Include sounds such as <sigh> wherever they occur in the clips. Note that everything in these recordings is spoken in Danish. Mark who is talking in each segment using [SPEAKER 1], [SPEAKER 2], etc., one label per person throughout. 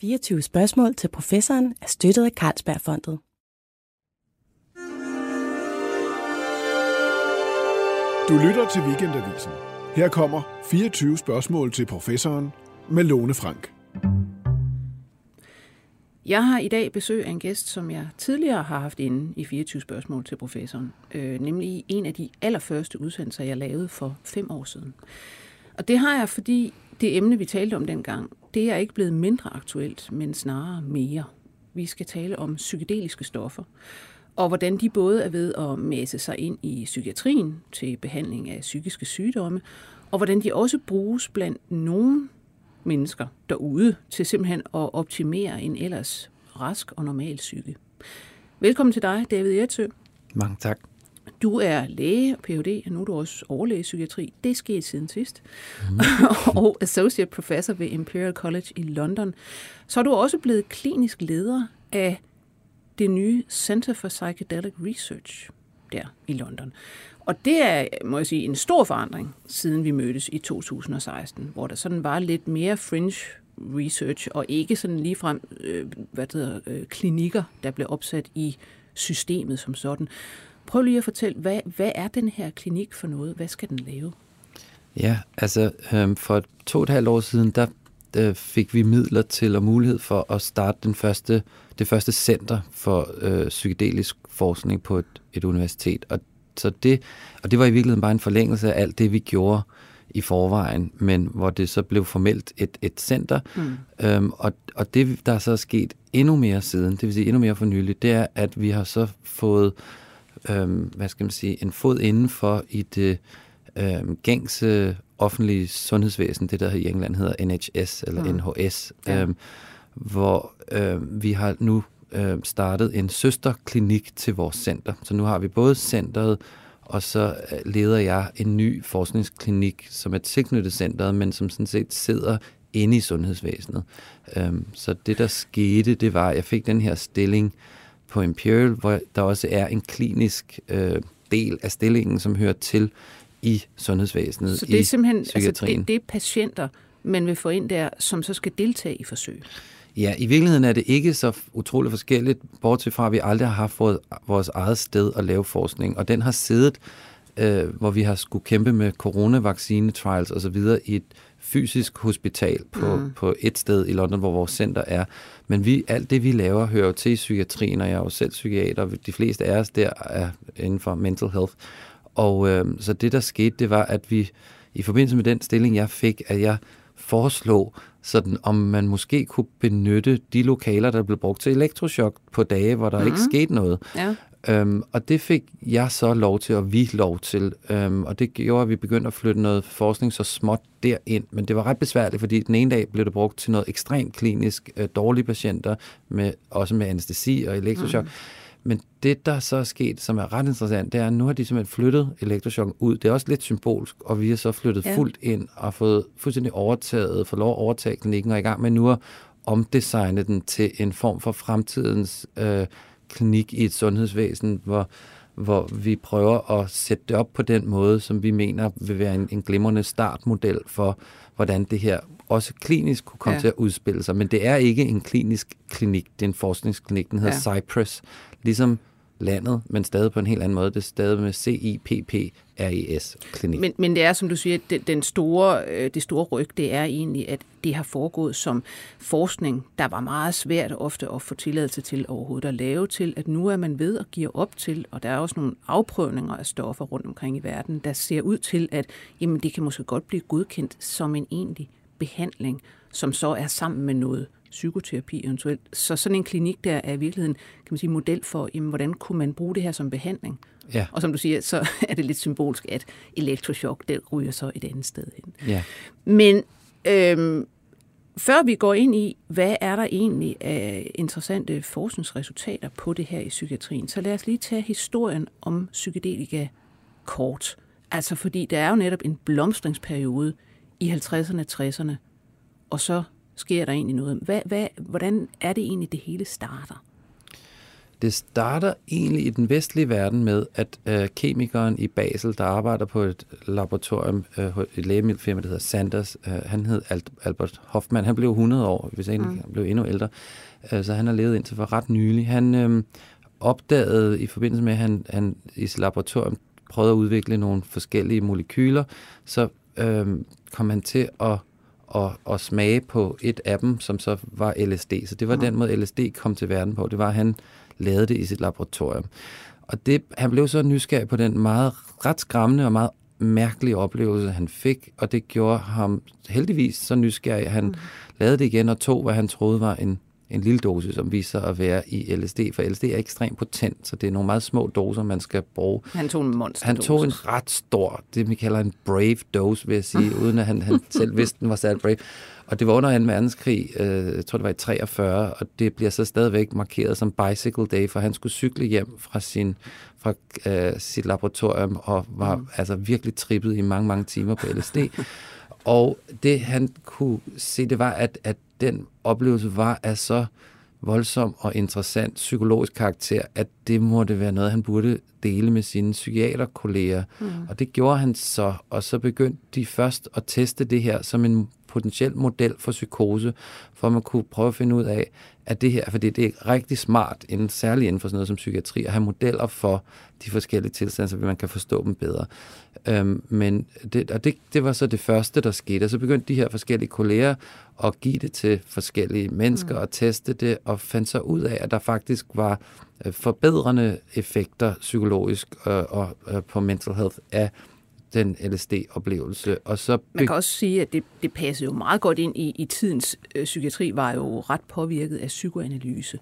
[SPEAKER 1] 24 spørgsmål til professoren er støttet af Carlsbergfondet.
[SPEAKER 2] Du lytter til Weekendavisen. Her kommer 24 spørgsmål til professoren med Lone Frank.
[SPEAKER 3] Jeg har i dag besøg af en gæst, som jeg tidligere har haft inde i 24 spørgsmål til professoren. Øh, nemlig en af de allerførste udsendelser, jeg lavede for fem år siden. Og det har jeg, fordi det emne, vi talte om dengang, det er ikke blevet mindre aktuelt, men snarere mere. Vi skal tale om psykedeliske stoffer, og hvordan de både er ved at masse sig ind i psykiatrien til behandling af psykiske sygdomme, og hvordan de også bruges blandt nogle mennesker derude til simpelthen at optimere en ellers rask og normal psyke. Velkommen til dig, David Jertsø.
[SPEAKER 4] Mange tak.
[SPEAKER 3] Du er læge Ph.D., og nu er du også overlæge i psykiatri. Det er sket siden sidst. Mm. <laughs> og associate professor ved Imperial College i London. Så er du også blevet klinisk leder af det nye Center for Psychedelic Research der i London. Og det er, må jeg sige, en stor forandring, siden vi mødtes i 2016, hvor der sådan var lidt mere fringe research, og ikke sådan ligefrem øh, hvad det hedder, øh, klinikker, der blev opsat i systemet som sådan. Prøv lige at fortælle, hvad, hvad er den her klinik for noget? Hvad skal den lave?
[SPEAKER 4] Ja, altså øh, for to og et halvt år siden, der øh, fik vi midler til og mulighed for at starte den første, det første center for øh, psykedelisk forskning på et, et universitet. Og, så det, og det var i virkeligheden bare en forlængelse af alt det, vi gjorde i forvejen, men hvor det så blev formelt et, et center. Mm. Øhm, og, og det, der er så er sket endnu mere siden, det vil sige endnu mere for nylig, det er, at vi har så fået øhm, hvad skal man sige, en fod indenfor i det øhm, gængse offentlige sundhedsvæsen, det der i England hedder NHS eller mm. NHS, ja. øhm, hvor øhm, vi har nu øhm, startet en søsterklinik til vores center. Så nu har vi både centret, og så øh, leder jeg en ny forskningsklinik, som er tilknyttet centret, men som sådan set sidder inde i sundhedsvæsenet. Øhm, så det, der skete, det var, at jeg fik den her stilling på Imperial, hvor der også er en klinisk øh, del af stillingen, som hører til i sundhedsvæsenet,
[SPEAKER 3] Så det er simpelthen
[SPEAKER 4] altså,
[SPEAKER 3] det, det er patienter, man vil få ind der, som så skal deltage i forsøg?
[SPEAKER 4] Ja, i virkeligheden er det ikke så utroligt forskelligt, bortset fra, at vi aldrig har haft vores eget sted at lave forskning, og den har siddet, øh, hvor vi har skulle kæmpe med coronavaccine-trials osv. i et fysisk hospital på, mm. på et sted i London, hvor vores center er. Men vi, alt det, vi laver, hører jo til i psykiatrien, og jeg er jo selv psykiater, og de fleste af os der er inden for mental health. Og øh, så det, der skete, det var, at vi i forbindelse med den stilling, jeg fik, at jeg foreslog, sådan, om man måske kunne benytte de lokaler, der blev brugt til elektroshock på dage, hvor der mm. ikke skete noget. Ja. Øhm, og det fik jeg så lov til, og vi lov til. Øhm, og det gjorde, at vi begyndte at flytte noget forskning så småt derind. Men det var ret besværligt, fordi den ene dag blev det brugt til noget ekstremt klinisk, øh, dårlige patienter, med, også med anestesi og elektroshock. Mm. Men det, der så er sket, som er ret interessant, det er, at nu har de simpelthen flyttet elektroshock ud. Det er også lidt symbolsk, og vi har så flyttet ja. fuldt ind og fået fuldstændig overtaget, fået lov at overtage klinikken, og i gang med nu at omdesigne den til en form for fremtidens øh, klinik i et sundhedsvæsen, hvor, hvor vi prøver at sætte det op på den måde, som vi mener vil være en, en glimrende startmodel for, hvordan det her også klinisk kunne komme ja. til at udspille sig. Men det er ikke en klinisk klinik, det er en forskningsklinik, den hedder ja. Cypress. Ligesom landet, men stadig på en helt anden måde. Det er stadig med CIPPRES-klinik.
[SPEAKER 3] Men, men det er, som du siger, det, den store, øh, det store ryg, det er egentlig, at det har foregået som forskning, der var meget svært ofte at få tilladelse til overhovedet at lave til, at nu er man ved at give op til, og der er også nogle afprøvninger af stoffer rundt omkring i verden, der ser ud til, at jamen, det kan måske godt blive godkendt som en egentlig behandling, som så er sammen med noget psykoterapi eventuelt. Så sådan en klinik der er i virkeligheden kan man sige, model for, jamen, hvordan kunne man bruge det her som behandling. Ja. Og som du siger, så <laughs> er det lidt symbolsk, at elektroshock, det ryger så et andet sted hen. Ja. Men øhm, før vi går ind i, hvad er der egentlig af interessante forskningsresultater på det her i psykiatrien, så lad os lige tage historien om psykedelika kort. Altså fordi der er jo netop en blomstringsperiode i 50'erne, 60'erne, og så sker der egentlig noget. Hvad, hvad, hvordan er det egentlig, det hele starter?
[SPEAKER 4] Det starter egentlig i den vestlige verden med, at øh, kemikeren i Basel, der arbejder på et laboratorium, øh, et lægemiddelfirma, der hedder Sanders, øh, han hed Albert Hoffmann, han blev 100 år, hvis han mm. blev endnu ældre, øh, så han har levet indtil for ret nylig. Han øh, opdagede i forbindelse med, at han, han i sit laboratorium prøvede at udvikle nogle forskellige molekyler, så øh, kom han til at og, og smage på et af dem, som så var LSD. Så det var mm. den måde, LSD kom til verden på. Det var, at han lavede det i sit laboratorium. Og det, han blev så nysgerrig på den meget ret skræmmende og meget mærkelige oplevelse, han fik, og det gjorde ham heldigvis så nysgerrig, han mm. lavede det igen og tog, hvad han troede var en en lille dose, som viser at være i LSD, for LSD er ekstremt potent, så det er nogle meget små doser, man skal bruge.
[SPEAKER 3] Han tog en monster
[SPEAKER 4] Han tog en ret stor, det vi kalder en brave dose, vil jeg sige, <laughs> uden at han, han selv vidste, den var sat brave. Og det var under 2. verdenskrig, øh, jeg tror det var i 43, og det bliver så stadigvæk markeret som Bicycle Day, for han skulle cykle hjem fra sin fra øh, sit laboratorium og var mm. altså virkelig trippet i mange, mange timer på LSD. <laughs> og det han kunne se, det var, at, at den oplevelse var af så voldsom og interessant psykologisk karakter, at det måtte være noget, han burde dele med sine psykiaterkolleger. Mm. Og det gjorde han så, og så begyndte de først at teste det her som en potentiel model for psykose, for at man kunne prøve at finde ud af, at det her, fordi det er rigtig smart, inden, særligt inden for sådan noget som psykiatri, at have modeller for de forskellige tilstande, så man kan forstå dem bedre. Øhm, men det, og det, det var så det første, der skete, og så begyndte de her forskellige kolleger at give det til forskellige mennesker mm. og teste det, og fandt så ud af, at der faktisk var øh, forbedrende effekter psykologisk øh, og øh, på mental health af den LSD-oplevelse. Og så
[SPEAKER 3] Man kan også sige, at det, det passede jo meget godt ind i, i tidens øh, psykiatri, var jo ret påvirket af psykoanalyse.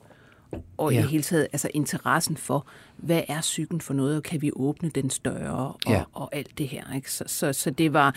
[SPEAKER 3] Og ja. i det hele taget altså interessen for, hvad er psyken for noget, og kan vi åbne den større, og, ja. og alt det her. Ikke? Så, så, så det var,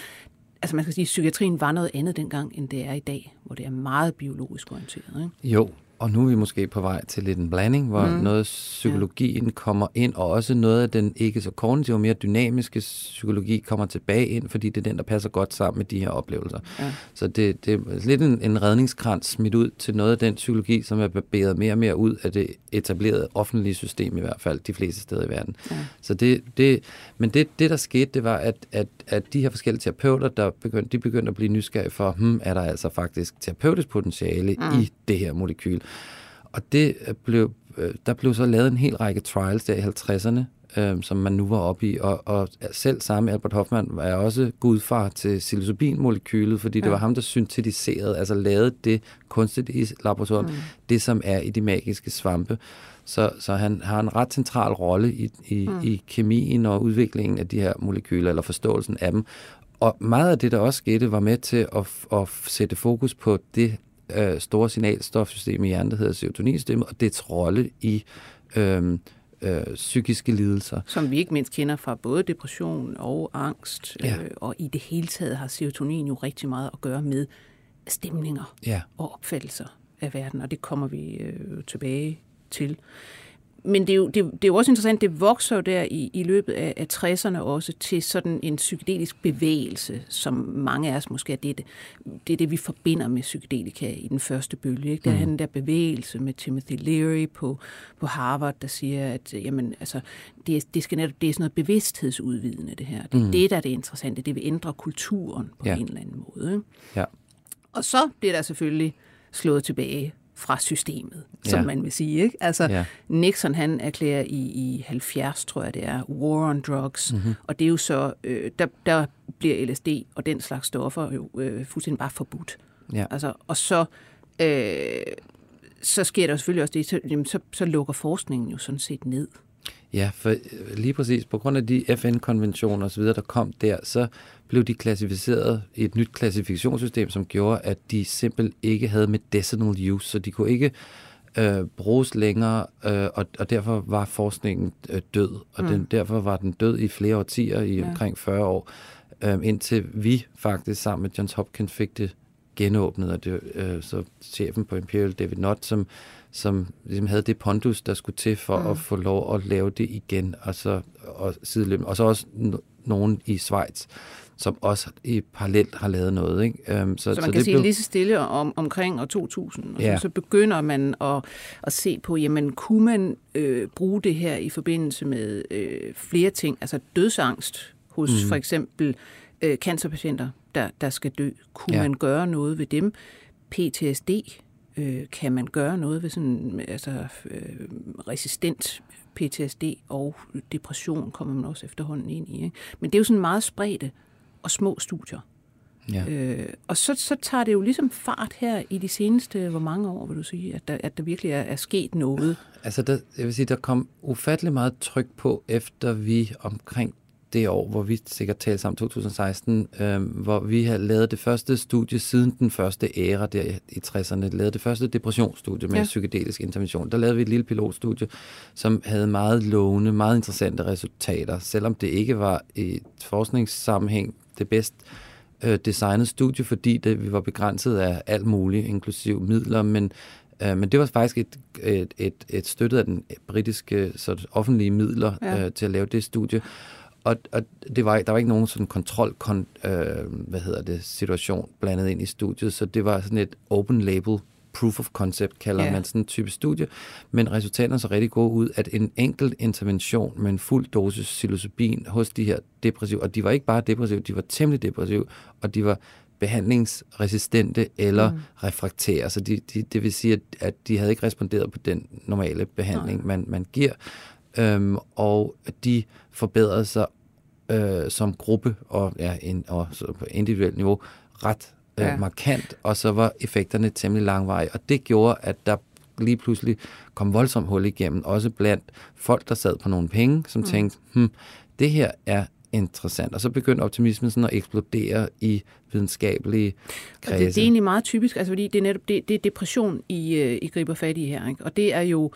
[SPEAKER 3] altså man kan sige, at psykiatrien var noget andet dengang, end det er i dag, hvor det er meget biologisk orienteret. Ikke?
[SPEAKER 4] Jo, og nu er vi måske på vej til lidt en blanding, hvor mm. noget psykologien ja. kommer ind, og også noget af den ikke så kognitive, mere dynamiske psykologi kommer tilbage ind, fordi det er den, der passer godt sammen med de her oplevelser. Ja. Så det, det er lidt en, en redningskrans smidt ud til noget af den psykologi, som er barberet mere og mere ud af det etablerede offentlige system, i hvert fald de fleste steder i verden. Ja. Så det, det, men det, det, der skete, det var, at, at, at de her forskellige terapeuter, der begyndte, de begyndte at blive nysgerrige for, hmm, er der altså faktisk terapeutisk potentiale mm. i det her molekyl? Og det blev, øh, der blev så lavet en hel række trials der i 50'erne, øh, som man nu var oppe i, og, og selv samme Albert Hoffman var også gudfar til psilocybin-molekylet, fordi ja. det var ham, der syntetiserede, altså lavede det kunstigt i laboratoriet, mm. det som er i de magiske svampe. Så, så han har en ret central rolle i, i, mm. i kemien og udviklingen af de her molekyler, eller forståelsen af dem. Og meget af det, der også skete, var med til at, at sætte fokus på det øh, store signalstofsystem i hjernen, der hedder serotoninsystemet, og dets rolle i øh, øh, psykiske lidelser.
[SPEAKER 3] Som vi ikke mindst kender fra både depression og angst, ja. øh, og i det hele taget har serotonin jo rigtig meget at gøre med stemninger ja. og opfattelser af verden, og det kommer vi øh, tilbage til men det er, jo, det, det er jo også interessant, det vokser jo der i, i løbet af, af 60'erne også til sådan en psykedelisk bevægelse, som mange af os måske er det, det er det, vi forbinder med psykedelika i den første bølge. Ikke? Der er mm. den der bevægelse med Timothy Leary på, på Harvard, der siger, at jamen, altså, det, det, skal netop, det er sådan noget bevidsthedsudvidende, det her. Det er mm. det, der er det interessante. Det vil ændre kulturen på ja. en eller anden måde. Ikke?
[SPEAKER 4] Ja.
[SPEAKER 3] Og så bliver der selvfølgelig slået tilbage fra systemet, som ja. man vil sige. Ikke? Altså, ja. Nixon han erklærer i, i 70, tror jeg det er, war on drugs, mm-hmm. og det er jo så, øh, der, der bliver LSD og den slags stoffer jo øh, fuldstændig bare forbudt. Ja. Altså, og så, øh, så sker der selvfølgelig også det, så, jamen, så, så lukker forskningen jo sådan set ned.
[SPEAKER 4] Ja, for øh, lige præcis på grund af de FN-konventioner osv., der kom der, så blev de klassificeret i et nyt klassifikationssystem, som gjorde, at de simpelt ikke havde medicinal use, så de kunne ikke øh, bruges længere, øh, og, og derfor var forskningen øh, død, og mm. den, derfor var den død i flere årtier, i ja. omkring 40 år, øh, indtil vi faktisk sammen med Johns Hopkins fik det genåbnet, og det, øh, så chefen på Imperial, David Nott, som som ligesom havde det pondus, der skulle til for mm. at få lov at lave det igen, og så, og sideløbende. Og så også nogen i Schweiz, som også i parallelt har lavet noget. Ikke?
[SPEAKER 3] Øhm, så, så man så kan det sige blev... lige så stille om, omkring år 2000, og ja. så, så begynder man at, at se på, jamen kunne man øh, bruge det her i forbindelse med øh, flere ting, altså dødsangst hos mm. for eksempel øh, cancerpatienter, der, der skal dø. Kunne ja. man gøre noget ved dem? PTSD, øh, kan man gøre noget ved sådan altså, øh, resistent PTSD og depression kommer man også efterhånden ind i. Ikke? Men det er jo sådan meget spredte og små studier. Ja. Øh, og så, så tager det jo ligesom fart her i de seneste, hvor mange år vil du sige, at der, at der virkelig er, er sket noget?
[SPEAKER 4] Altså, der, jeg vil sige, der kom ufattelig meget tryk på, efter vi omkring det år, hvor vi sikkert talte sammen, 2016, øh, hvor vi har lavet det første studie siden den første æra der i 60'erne, lavede det første depressionsstudie med ja. psykedelisk intervention. Der lavede vi et lille pilotstudie, som havde meget lovende, meget interessante resultater, selvom det ikke var i forskningssammenhæng det bedst øh, designet studie, fordi det, vi var begrænset af alt muligt, inklusiv midler, men øh, men det var faktisk et, et, et, et støttet af den britiske så offentlige midler ja. øh, til at lave det studie og, og det var, der var ikke nogen sådan kontrol, kon, øh, hvad hedder det, situation blandet ind i studiet, så det var sådan et open label proof of concept, kalder yeah. man sådan en type studie, men resultaterne så rigtig gode ud, at en enkelt intervention med en fuld dosis psilocybin hos de her depressive, og de var ikke bare depressive, de var temmelig depressive, og de var behandlingsresistente eller mm. refraktære, så de, de, det vil sige, at, at de havde ikke responderet på den normale behandling, man, man giver, øhm, og de forbedrede sig øh, som gruppe og, ja, in, og så på individuelt niveau ret øh, ja. markant, og så var effekterne temmelig langvarige, og det gjorde, at der lige pludselig kom voldsomt hul igennem, også blandt folk, der sad på nogle penge, som mm. tænkte, hm, det her er interessant. Og så begyndte optimismen sådan at eksplodere i videnskabelige kredse.
[SPEAKER 3] Og det, det er egentlig meget typisk, altså fordi det er netop det, det er depression, I, øh, I griber fat i her. Ikke? Og det er jo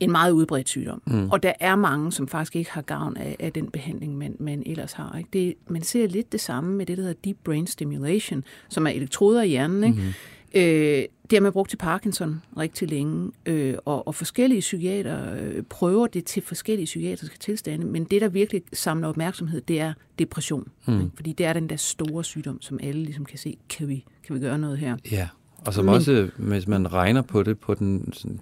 [SPEAKER 3] en meget udbredt sygdom. Mm. Og der er mange, som faktisk ikke har gavn af, af den behandling, man, man ellers har. Ikke? Det, man ser lidt det samme med det, der hedder deep brain stimulation, som er elektroder i hjernen. Ikke? Mm. Øh, det har man brugt til Parkinson rigtig længe, øh, og, og forskellige psykiater øh, prøver det til forskellige psykiatriske tilstande, men det, der virkelig samler opmærksomhed, det er depression. Mm. Ikke? Fordi det er den der store sygdom, som alle ligesom kan se, kan vi, kan vi gøre noget her?
[SPEAKER 4] Ja, og som men, også, hvis man regner på det på den sådan,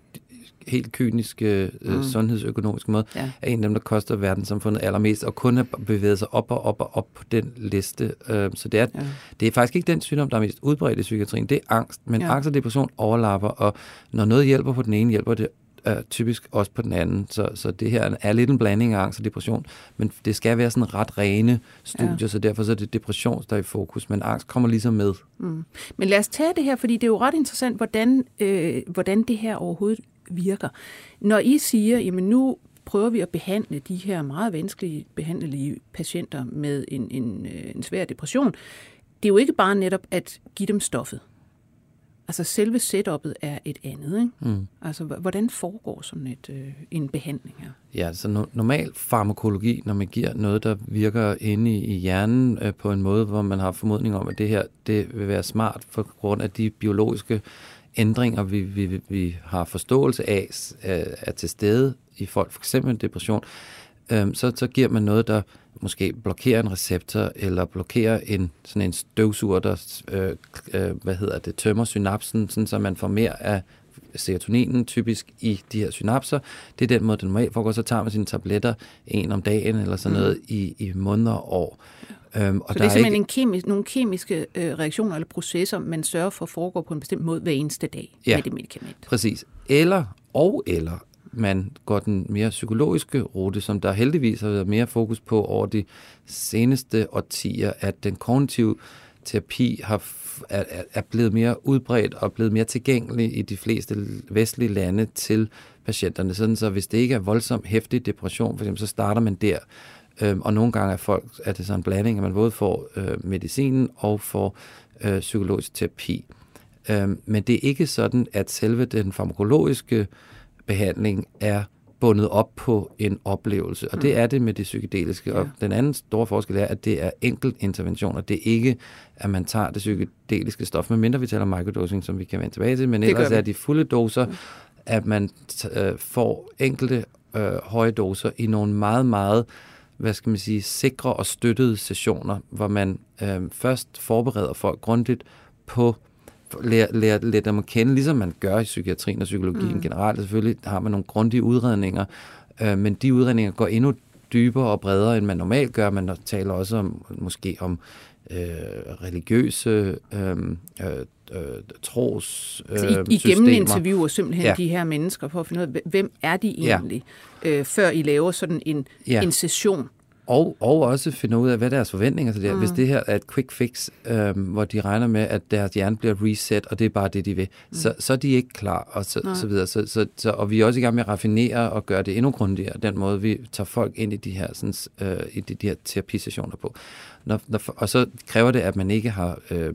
[SPEAKER 4] helt kyniske øh, mm. sundhedsøkonomiske måde, ja. er en af dem, der koster verdenssamfundet allermest, og kun har bevæget sig op og op og op på den liste. Øh, så det er, ja. det er faktisk ikke den sygdom, der er mest udbredt i psykiatrien, det er angst. Men ja. angst og depression overlapper, og når noget hjælper på den ene, hjælper det øh, typisk også på den anden. Så, så det her er lidt en blanding af angst og depression, men det skal være sådan ret rene studier, ja. så derfor så er det depression, der er i fokus, men angst kommer ligesom med. Mm.
[SPEAKER 3] Men lad os tage det her, fordi det er jo ret interessant, hvordan, øh, hvordan det her overhovedet virker. Når I siger, jamen nu prøver vi at behandle de her meget vanskelige behandlelige patienter med en, en, øh, en svær depression, det er jo ikke bare netop at give dem stoffet. Altså selve setupet er et andet. Ikke? Mm. Altså hvordan foregår sådan et, øh, en behandling her?
[SPEAKER 4] Ja, så no- normal farmakologi, når man giver noget, der virker inde i, i hjernen øh, på en måde, hvor man har formodning om, at det her det vil være smart for grund af de biologiske ændringer, vi, vi, vi har forståelse af, er til stede i folk, for eksempel depression, øh, så, så giver man noget, der måske blokerer en receptor, eller blokerer en, sådan en støvsuger, der øh, øh, hvad hedder det, tømmer synapsen, sådan, så man får mere af serotoninen typisk i de her synapser. Det er den måde, det normalt foregår. Så tager man sine tabletter en om dagen eller sådan mm. noget mm. i, i måneder og år.
[SPEAKER 3] Øhm, og så det er simpelthen ikke... en kemisk, nogle kemiske øh, reaktioner eller processer, man sørger for at foregå på en bestemt måde hver eneste dag ja, med det medicament.
[SPEAKER 4] præcis. Eller, og eller man går den mere psykologiske rute, som der heldigvis har været mere fokus på over de seneste årtier, at den kognitive terapi har, er, er blevet mere udbredt og blevet mere tilgængelig i de fleste vestlige lande til patienterne. Sådan så hvis det ikke er voldsomt hæftig depression, for eksempel, så starter man der. Øhm, og nogle gange er, folk, er det sådan en blanding, at man både får øh, medicinen og får øh, psykologisk terapi. Øhm, men det er ikke sådan, at selve den farmakologiske behandling er bundet op på en oplevelse, og det mm. er det med det psykedeliske. Ja. Og den anden store forskel er, at det er enkelt interventioner. Det er ikke, at man tager det psykedeliske stof, medmindre vi taler microdosing, som vi kan vende tilbage til, men ellers er de fulde doser, mm. at man øh, får enkelte øh, høje doser i nogle meget, meget hvad skal man sige, sikre og støttede sessioner, hvor man øh, først forbereder folk grundigt på lære, lære, lære dem at kende, ligesom man gør i psykiatrien og psykologien mm. generelt. Selvfølgelig har man nogle grundige udredninger, øh, men de udredninger går endnu dybere og bredere, end man normalt gør. Man taler også om, måske om øh, religiøse øh, øh, tros øh,
[SPEAKER 3] altså, I, I genneminterviewer simpelthen ja. de her mennesker for at finde ud af, hvem er de egentlig, ja. øh, før I laver sådan en, ja. en session?
[SPEAKER 4] Og, og også finde ud af, hvad deres forventninger til det er. Mm. Hvis det her er et quick fix, øh, hvor de regner med, at deres hjerne bliver reset, og det er bare det, de vil, mm. så, så er de ikke klar, og så, så videre. Så, så, så, og vi er også i gang med at raffinere og gøre det endnu grundigere, den måde, vi tager folk ind i de her, sådan, øh, i de, de her terapisessioner på. Når, når, og så kræver det, at man ikke har øh,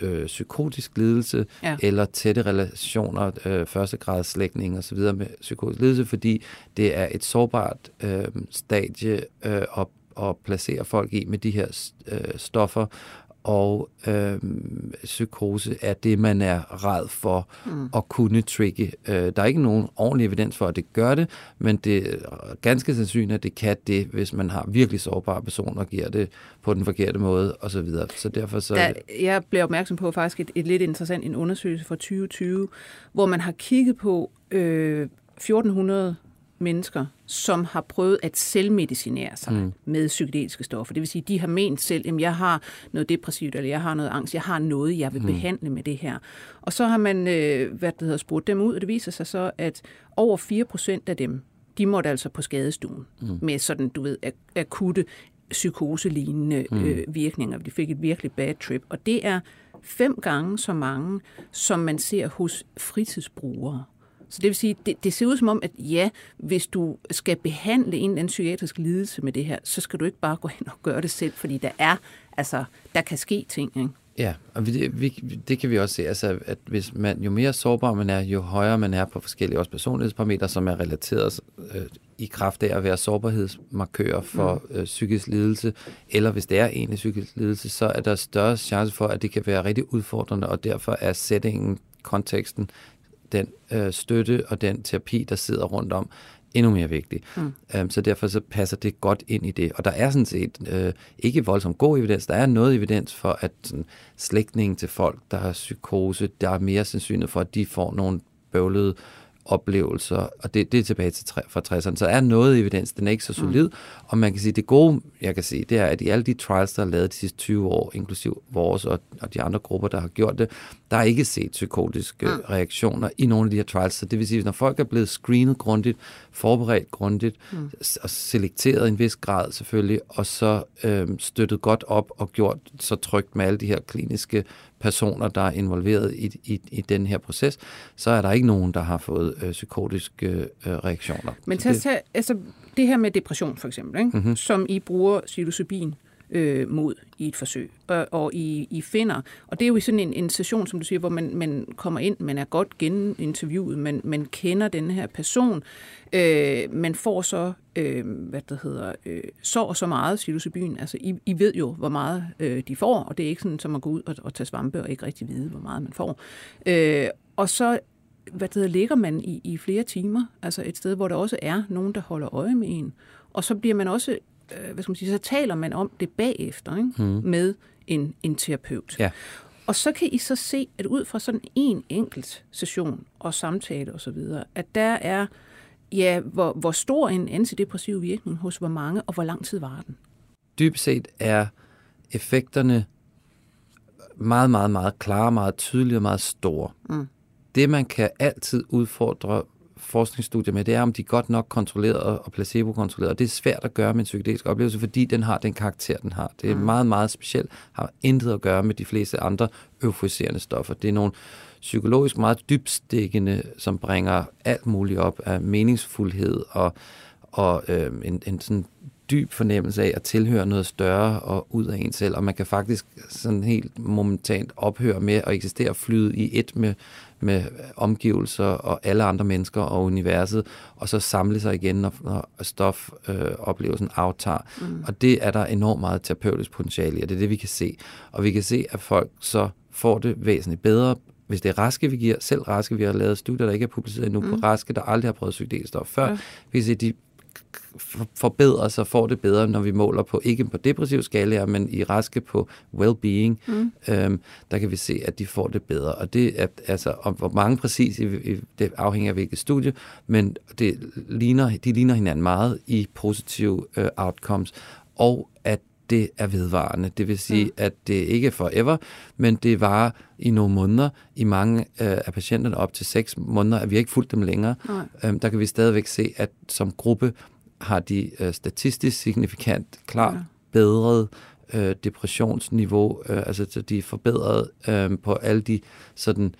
[SPEAKER 4] øh, psykotisk lidelse ja. eller tætte relationer, øh, førstegrads slægtning og så videre med psykotisk lidelse, fordi det er et sårbart øh, stadie øh, at, at placere folk i med de her øh, stoffer, og øh, psykose er det, man er red for mm. at kunne trigge. Øh, der er ikke nogen ordentlig evidens for, at det gør det, men det er ganske sandsynligt, at det kan det, hvis man har virkelig sårbare personer og giver det på den forkerte måde osv. Så, videre. så derfor så...
[SPEAKER 3] Der, jeg blev opmærksom på faktisk et, et lidt interessant en undersøgelse fra 2020, hvor man har kigget på øh, 1400 mennesker, som har prøvet at selvmedicinere sig mm. med psykedeliske stoffer. Det vil sige, de har ment selv, at jeg har noget depressivt, eller jeg har noget angst, jeg har noget, jeg vil mm. behandle med det her. Og så har man øh, hvad det hedder, spurgt dem ud, og det viser sig så, at over 4 procent af dem, de måtte altså på skadestuen mm. med sådan, du ved, ak- akutte psykoselignende mm. øh, virkninger. De fik et virkelig bad trip, og det er fem gange så mange, som man ser hos fritidsbrugere. Så det vil sige, det, det ser ud som om, at ja, hvis du skal behandle en eller anden psykiatrisk lidelse med det her, så skal du ikke bare gå hen og gøre det selv, fordi der er, altså, der kan ske ting, ikke?
[SPEAKER 4] Ja, og vi, vi, det kan vi også se, altså, at hvis man, jo mere sårbar man er, jo højere man er på forskellige også personlighedsparametre, som er relateret øh, i kraft af at være sårbarhedsmarkører for mm. øh, psykisk lidelse, eller hvis det er egentlig psykisk lidelse, så er der større chance for, at det kan være rigtig udfordrende, og derfor er settingen, konteksten, den øh, støtte og den terapi, der sidder rundt om, endnu mere vigtig. Mm. Um, så derfor så passer det godt ind i det. Og der er sådan set øh, ikke voldsomt god evidens. Der er noget evidens for, at sådan, slægtningen til folk, der har psykose, der er mere sandsynlighed for, at de får nogle bøvlede oplevelser, og det, det er tilbage til fra 60'erne, så er noget evidens, den er ikke så solid, mm. og man kan sige, det gode, jeg kan sige, det er, at i alle de trials, der er lavet de sidste 20 år, inklusiv vores og, og de andre grupper, der har gjort det, der er ikke set psykotiske mm. reaktioner i nogle af de her trials, så det vil sige, når folk er blevet screenet grundigt, forberedt grundigt, mm. og selekteret en vis grad selvfølgelig, og så øhm, støttet godt op og gjort så trygt med alle de her kliniske personer, der er involveret i, i, i den her proces, så er der ikke nogen, der har fået øh, psykotiske øh, reaktioner.
[SPEAKER 3] Men tag, det, altså, det her med depression for eksempel, ikke? Mm-hmm. som I bruger psilocybin øh, Øh, mod i et forsøg, og, og I, I finder, og det er jo sådan en, en session, som du siger, hvor man, man kommer ind, man er godt geninterviewet, man, man kender den her person, øh, man får så, øh, hvad det hedder, øh, så og så meget psilocybin, altså I, I ved jo, hvor meget øh, de får, og det er ikke sådan, som at gå ud og, og tage svampe og ikke rigtig vide, hvor meget man får. Øh, og så hvad det hedder, ligger man i, i flere timer, altså et sted, hvor der også er nogen, der holder øje med en. Og så bliver man også øh, hvad skal man sige, så taler man om det bagefter ikke? Mm. med en, en terapeut. Ja. Og så kan I så se, at ud fra sådan en enkelt session og samtale osv., at der er, ja, hvor, hvor stor en antidepressiv virkning hos hvor mange, og hvor lang tid var den?
[SPEAKER 4] Dybt set er effekterne meget, meget, meget klare, meget tydelige og meget store. Mm. Det, man kan altid udfordre forskningsstudier med, det er, om de er godt nok kontrolleret og placebo-kontrolleret. Og det er svært at gøre med en psykedelisk oplevelse, fordi den har den karakter, den har. Det er mm. meget, meget specielt. Har intet at gøre med de fleste andre euforiserende stoffer. Det er nogle psykologisk meget dybstikkende, som bringer alt muligt op af meningsfuldhed og, og øh, en, en sådan dyb fornemmelse af at tilhøre noget større og ud af en selv, og man kan faktisk sådan helt momentant ophøre med at eksistere flyde i et med, med omgivelser og alle andre mennesker og universet, og så samle sig igen, når, når stofoplevelsen øh, aftager. Mm. Og det er der enormt meget terapeutisk potentiale i, og det er det, vi kan se. Og vi kan se, at folk så får det væsentligt bedre, hvis det er raske, vi giver, selv raske, vi har lavet studier, der ikke er publiceret endnu, mm. på raske, der aldrig har prøvet psykedelisk stof før, ja. vi kan se, at de forbedrer sig, får det bedre, når vi måler på, ikke på depressiv skala, men i raske på well-being, mm. øhm, der kan vi se, at de får det bedre. Og det er, altså, om hvor mange præcis, i, i, det afhænger af hvilket studie, men det ligner, de ligner hinanden meget i positive øh, outcomes, og at det er vedvarende. Det vil sige, mm. at det ikke er forever, men det var i nogle måneder. I mange øh, af patienterne op til seks måneder, at vi ikke fulgt dem længere. Øhm, der kan vi stadigvæk se, at som gruppe har de øh, statistisk signifikant klart ja. bedret øh, depressionsniveau, øh, altså så de er forbedret øh, på alle de sådan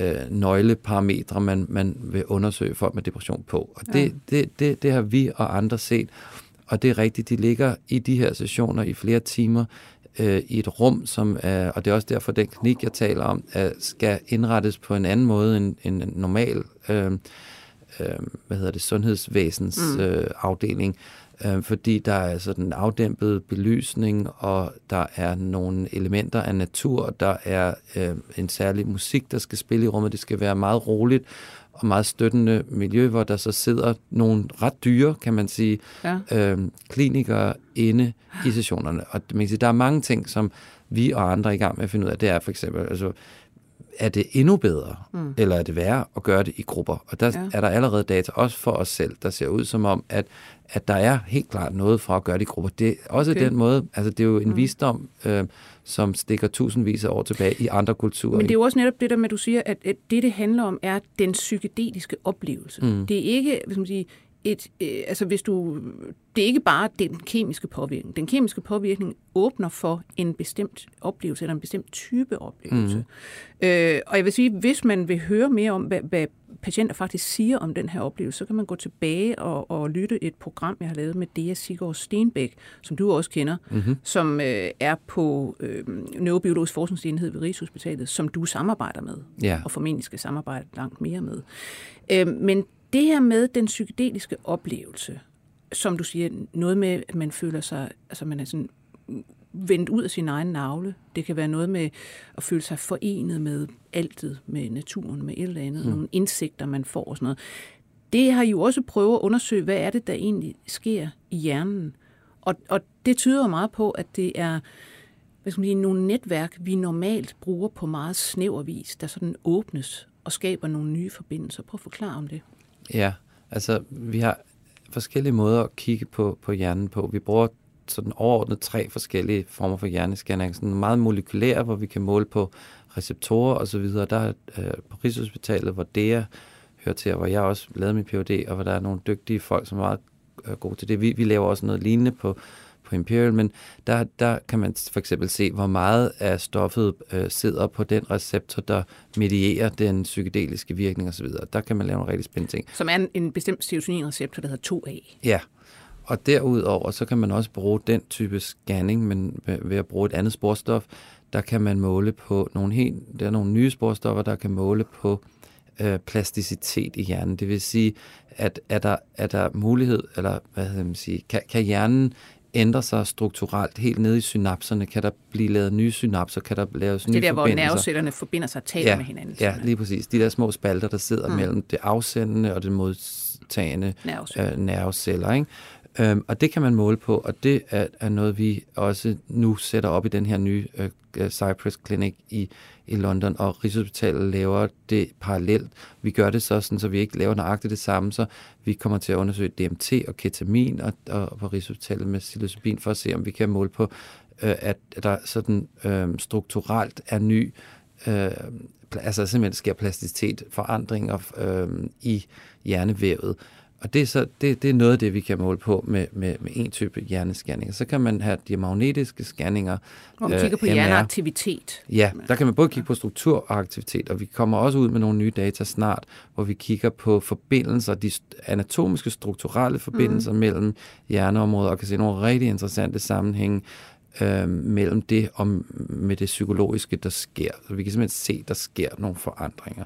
[SPEAKER 4] øh, nøgleparametre, man, man vil undersøge folk med depression på. Og det, ja. det, det, det har vi og andre set, og det er rigtigt, de ligger i de her sessioner i flere timer øh, i et rum, som er, og det er også derfor, den klinik, jeg taler om, er, skal indrettes på en anden måde end, end en normal øh, øh, hvad hedder det, sundhedsvæsens mm. øh, afdeling, øh, fordi der er sådan en afdæmpet belysning, og der er nogle elementer af natur, der er øh, en særlig musik, der skal spille i rummet, det skal være meget roligt, og meget støttende miljø, hvor der så sidder nogle ret dyre, kan man sige, ja. øh, klinikere inde i sessionerne. Og man kan sige, der er mange ting, som vi og andre er i gang med at finde ud af. Det er for eksempel, altså, er det endnu bedre, mm. eller er det værre at gøre det i grupper? Og der ja. er der allerede data, også for os selv, der ser ud som om, at, at der er helt klart noget for at gøre det i grupper. Det er også okay. den måde, altså det er jo en mm. visdom, øh, som stikker tusindvis af år tilbage i andre kulturer.
[SPEAKER 3] Men det er jo også netop det der med, at du siger, at, at det, det handler om, er den psykedeliske oplevelse. Mm. Det er ikke, hvis man siger, et, øh, altså hvis du, det er ikke bare den kemiske påvirkning. Den kemiske påvirkning åbner for en bestemt oplevelse, eller en bestemt type oplevelse. Mm. Øh, og jeg vil sige, hvis man vil høre mere om, hvad, hvad patienter faktisk siger om den her oplevelse, så kan man gå tilbage og, og lytte et program, jeg har lavet med Dea Sigurd Stenbæk, som du også kender, mm-hmm. som øh, er på øh, Neurobiologisk Forskningsenhed ved Rigshospitalet, som du samarbejder med,
[SPEAKER 4] ja.
[SPEAKER 3] og formentlig skal samarbejde langt mere med. Øh, men det her med den psykedeliske oplevelse, som du siger, noget med, at man føler sig, altså man er sådan vendt ud af sin egen navle. Det kan være noget med at føle sig forenet med altet, med naturen, med et eller andet, mm. nogle indsigter, man får og sådan noget. Det har jo også prøvet at undersøge, hvad er det, der egentlig sker i hjernen. Og, og det tyder meget på, at det er hvad skal man sige, nogle netværk, vi normalt bruger på meget snæver vis, der sådan åbnes og skaber nogle nye forbindelser. Prøv at forklare om det.
[SPEAKER 4] Ja, altså vi har forskellige måder at kigge på, på hjernen på. Vi bruger sådan overordnet tre forskellige former for hjernescanning. Sådan meget molekylær, hvor vi kan måle på receptorer osv. Der er øh, på Rigshospitalet, hvor det hører til, og hvor jeg også lavede min Ph.D., og hvor der er nogle dygtige folk, som er meget øh, gode til det. Vi, vi laver også noget lignende på på Imperial, men der, der kan man for eksempel se, hvor meget af stoffet øh, sidder på den receptor, der medierer den psykedeliske virkning osv. Der kan man lave nogle rigtig spændende ting.
[SPEAKER 3] Som er en, en bestemt serotonin-receptor, der hedder 2A.
[SPEAKER 4] Ja, og derudover, så kan man også bruge den type scanning, men ved at bruge et andet sporstof, der kan man måle på nogle helt, der er nogle nye sporstoffer, der kan måle på øh, plasticitet i hjernen. Det vil sige, at er der, er der mulighed, eller hvad hedder man sige, kan, kan hjernen ændre sig strukturelt helt nede i synapserne? Kan der blive lavet nye synapser? Kan der laves nye
[SPEAKER 3] Det er der, hvor nervecellerne forbinder sig og taler
[SPEAKER 4] ja,
[SPEAKER 3] med hinanden.
[SPEAKER 4] Ja, lige præcis. De der små spalter, der sidder mm. mellem det afsendende og det modtagende nerveceller. Øh, nerveceller ikke? Øhm, og det kan man måle på, og det er, er noget, vi også nu sætter op i den her nye øh, øh, Cypress Clinic i, i London, og Rigshospitalet laver det parallelt. Vi gør det så sådan, så vi ikke laver nøjagtigt det samme, så vi kommer til at undersøge DMT og ketamin og, og på Rigshospitalet med psilocybin for at se, om vi kan måle på, øh, at der sådan øh, strukturelt er ny øh, altså simpelthen sker plasticitet, forandringer øh, i hjernevævet. Og det er, så, det, det er noget af det, vi kan måle på med, med, med en type hjernescanning. Så kan man have de magnetiske scanninger.
[SPEAKER 3] Hvor man kigger på øh, hjerneaktivitet.
[SPEAKER 4] Ja, der kan man både kigge på struktur og aktivitet, og vi kommer også ud med nogle nye data snart, hvor vi kigger på forbindelser, de anatomiske, strukturelle forbindelser mm. mellem hjerneområder, og kan se nogle rigtig interessante sammenhænge øh, mellem det og med det psykologiske, der sker. Så vi kan simpelthen se, at der sker nogle forandringer.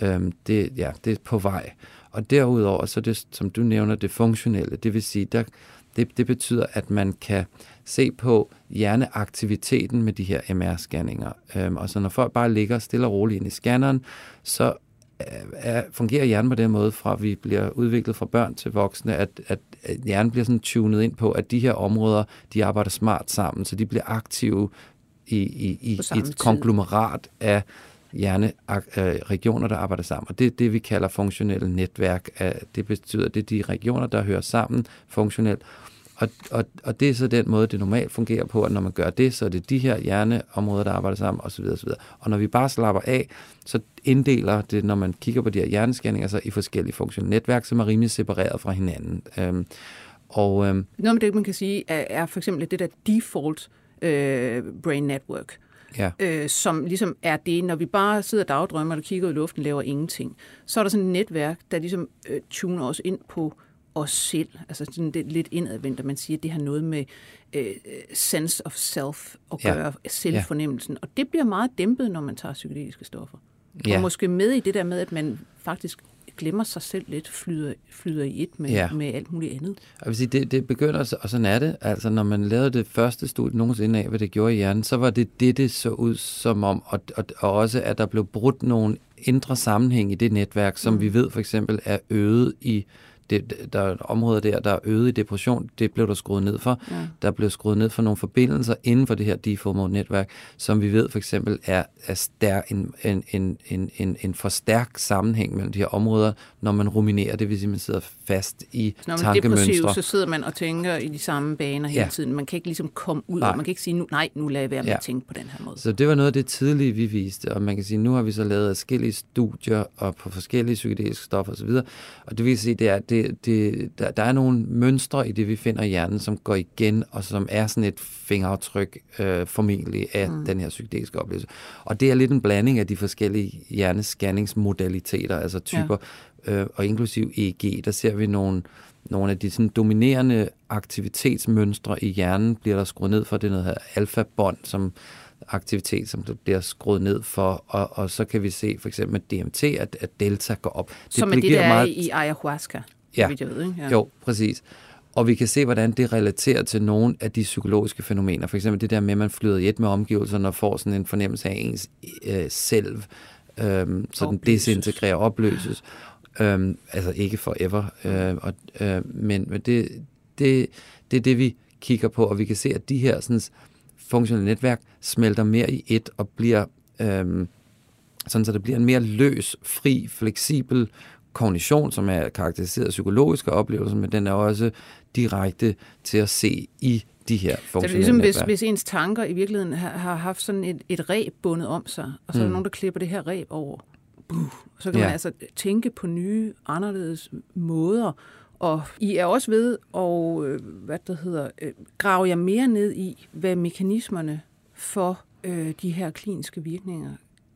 [SPEAKER 4] Øh, det, ja, det er på vej. Og derudover, så det, som du nævner, det funktionelle, det vil sige, der, det, det betyder, at man kan se på hjerneaktiviteten med de her MR-scanninger. Øhm, og så når folk bare ligger stille og roligt ind i scanneren, så er, fungerer hjernen på den måde, fra vi bliver udviklet fra børn til voksne, at, at, at hjernen bliver sådan tunet ind på, at de her områder, de arbejder smart sammen, så de bliver aktive i, i, i et tid. konglomerat af hjerneregioner, øh, der arbejder sammen. Og det er det, vi kalder funktionelle netværk. Det betyder, at det er de regioner, der hører sammen funktionelt. Og, og, og det er så den måde, det normalt fungerer på, at når man gør det, så er det de her hjerneområder, der arbejder sammen osv. osv. Og når vi bare slapper af, så inddeler det, når man kigger på de her hjernescanninger, så i forskellige funktionelle netværk, som er rimelig separeret fra hinanden. Øhm,
[SPEAKER 3] og, øhm, Noget med det, man kan sige, er, er for eksempel det der default øh, brain network, ja. øh, som ligesom er det, når vi bare sidder og dagdrømmer og kigger ud i luften, laver ingenting, så er der sådan et netværk, der ligesom øh, tuner os ind på os selv. Altså sådan det lidt indadvendt, at man siger, at det har noget med øh, sense of self at gøre, ja. selvfornemmelsen. Ja. Og det bliver meget dæmpet, når man tager psykedeliske stoffer. Ja. Og måske med i det der med, at man faktisk glemmer sig selv lidt, flyder, flyder i et med, ja. med alt muligt andet.
[SPEAKER 4] Jeg vil sige, det, det begynder, og sådan er det. Altså, når man lavede det første studie nogensinde af, hvad det gjorde i hjernen, så var det det, det så ud som om, og, og, og også, at der blev brudt nogle indre sammenhæng i det netværk, som mm. vi ved for eksempel er øget i det, der er områder der, der er øget i depression, det blev der skruet ned for. Ja. Der blev skruet ned for nogle forbindelser inden for det her default-netværk, som vi ved for eksempel er, er stær, en, en, en, en, en, en for stærk sammenhæng mellem de her områder, når man ruminerer, det vil sige, at man sidder fast i
[SPEAKER 3] når man tankemønstre. Når så sidder man og tænker i de samme baner hele ja. tiden. Man kan ikke ligesom komme ud, og man kan ikke sige, nu, nej, nu lader jeg være med ja. at tænke på den her måde.
[SPEAKER 4] Så det var noget af det tidlige, vi viste, og man kan sige, nu har vi så lavet forskellige studier og på forskellige psykedeliske stoffer osv., og det vil sige, det er, det det, det, der, der er nogle mønstre i det, vi finder i hjernen, som går igen, og som er sådan et fingeraftryk øh, formentlig af mm. den her psykedeliske oplevelse. Og det er lidt en blanding af de forskellige hjernescanningsmodaliteter, altså typer, ja. øh, og inklusiv EEG, der ser vi nogle, nogle af de sådan, dominerende aktivitetsmønstre i hjernen, bliver der skruet ned for det noget her alfa-bånd, som aktivitet, som der bliver skruet ned for, og, og så kan vi se for eksempel med DMT, at, at delta går op.
[SPEAKER 3] Det som er det, der meget... er i ayahuasca,
[SPEAKER 4] ja. jeg ved, ikke? Ja. Jo, præcis. Og vi kan se, hvordan det relaterer til nogle af de psykologiske fænomener. For eksempel det der med, at man flyder i et med omgivelserne og får sådan en fornemmelse af ens øh, selv, øh, så den desintegrerer og opløses. Øh, altså ikke forever. Øh, og, øh, men men det, det, det er det, vi kigger på, og vi kan se, at de her sådan, funktionelle netværk smelter mere i et og bliver øhm, sådan, så det bliver en mere løs, fri, fleksibel kognition, som er karakteriseret af psykologiske oplevelser, men den er også direkte til at se i de her Så det er ligesom,
[SPEAKER 3] hvis, hvis ens tanker i virkeligheden har, har haft sådan et, et ræb bundet om sig, og så mm. er der mm. nogen, der klipper det her ræb over. Buh, så kan ja. man altså tænke på nye, anderledes måder, og I er også ved at øh, hvad der hedder, øh, grave jer mere ned i, hvad mekanismerne for øh, de her kliniske virkninger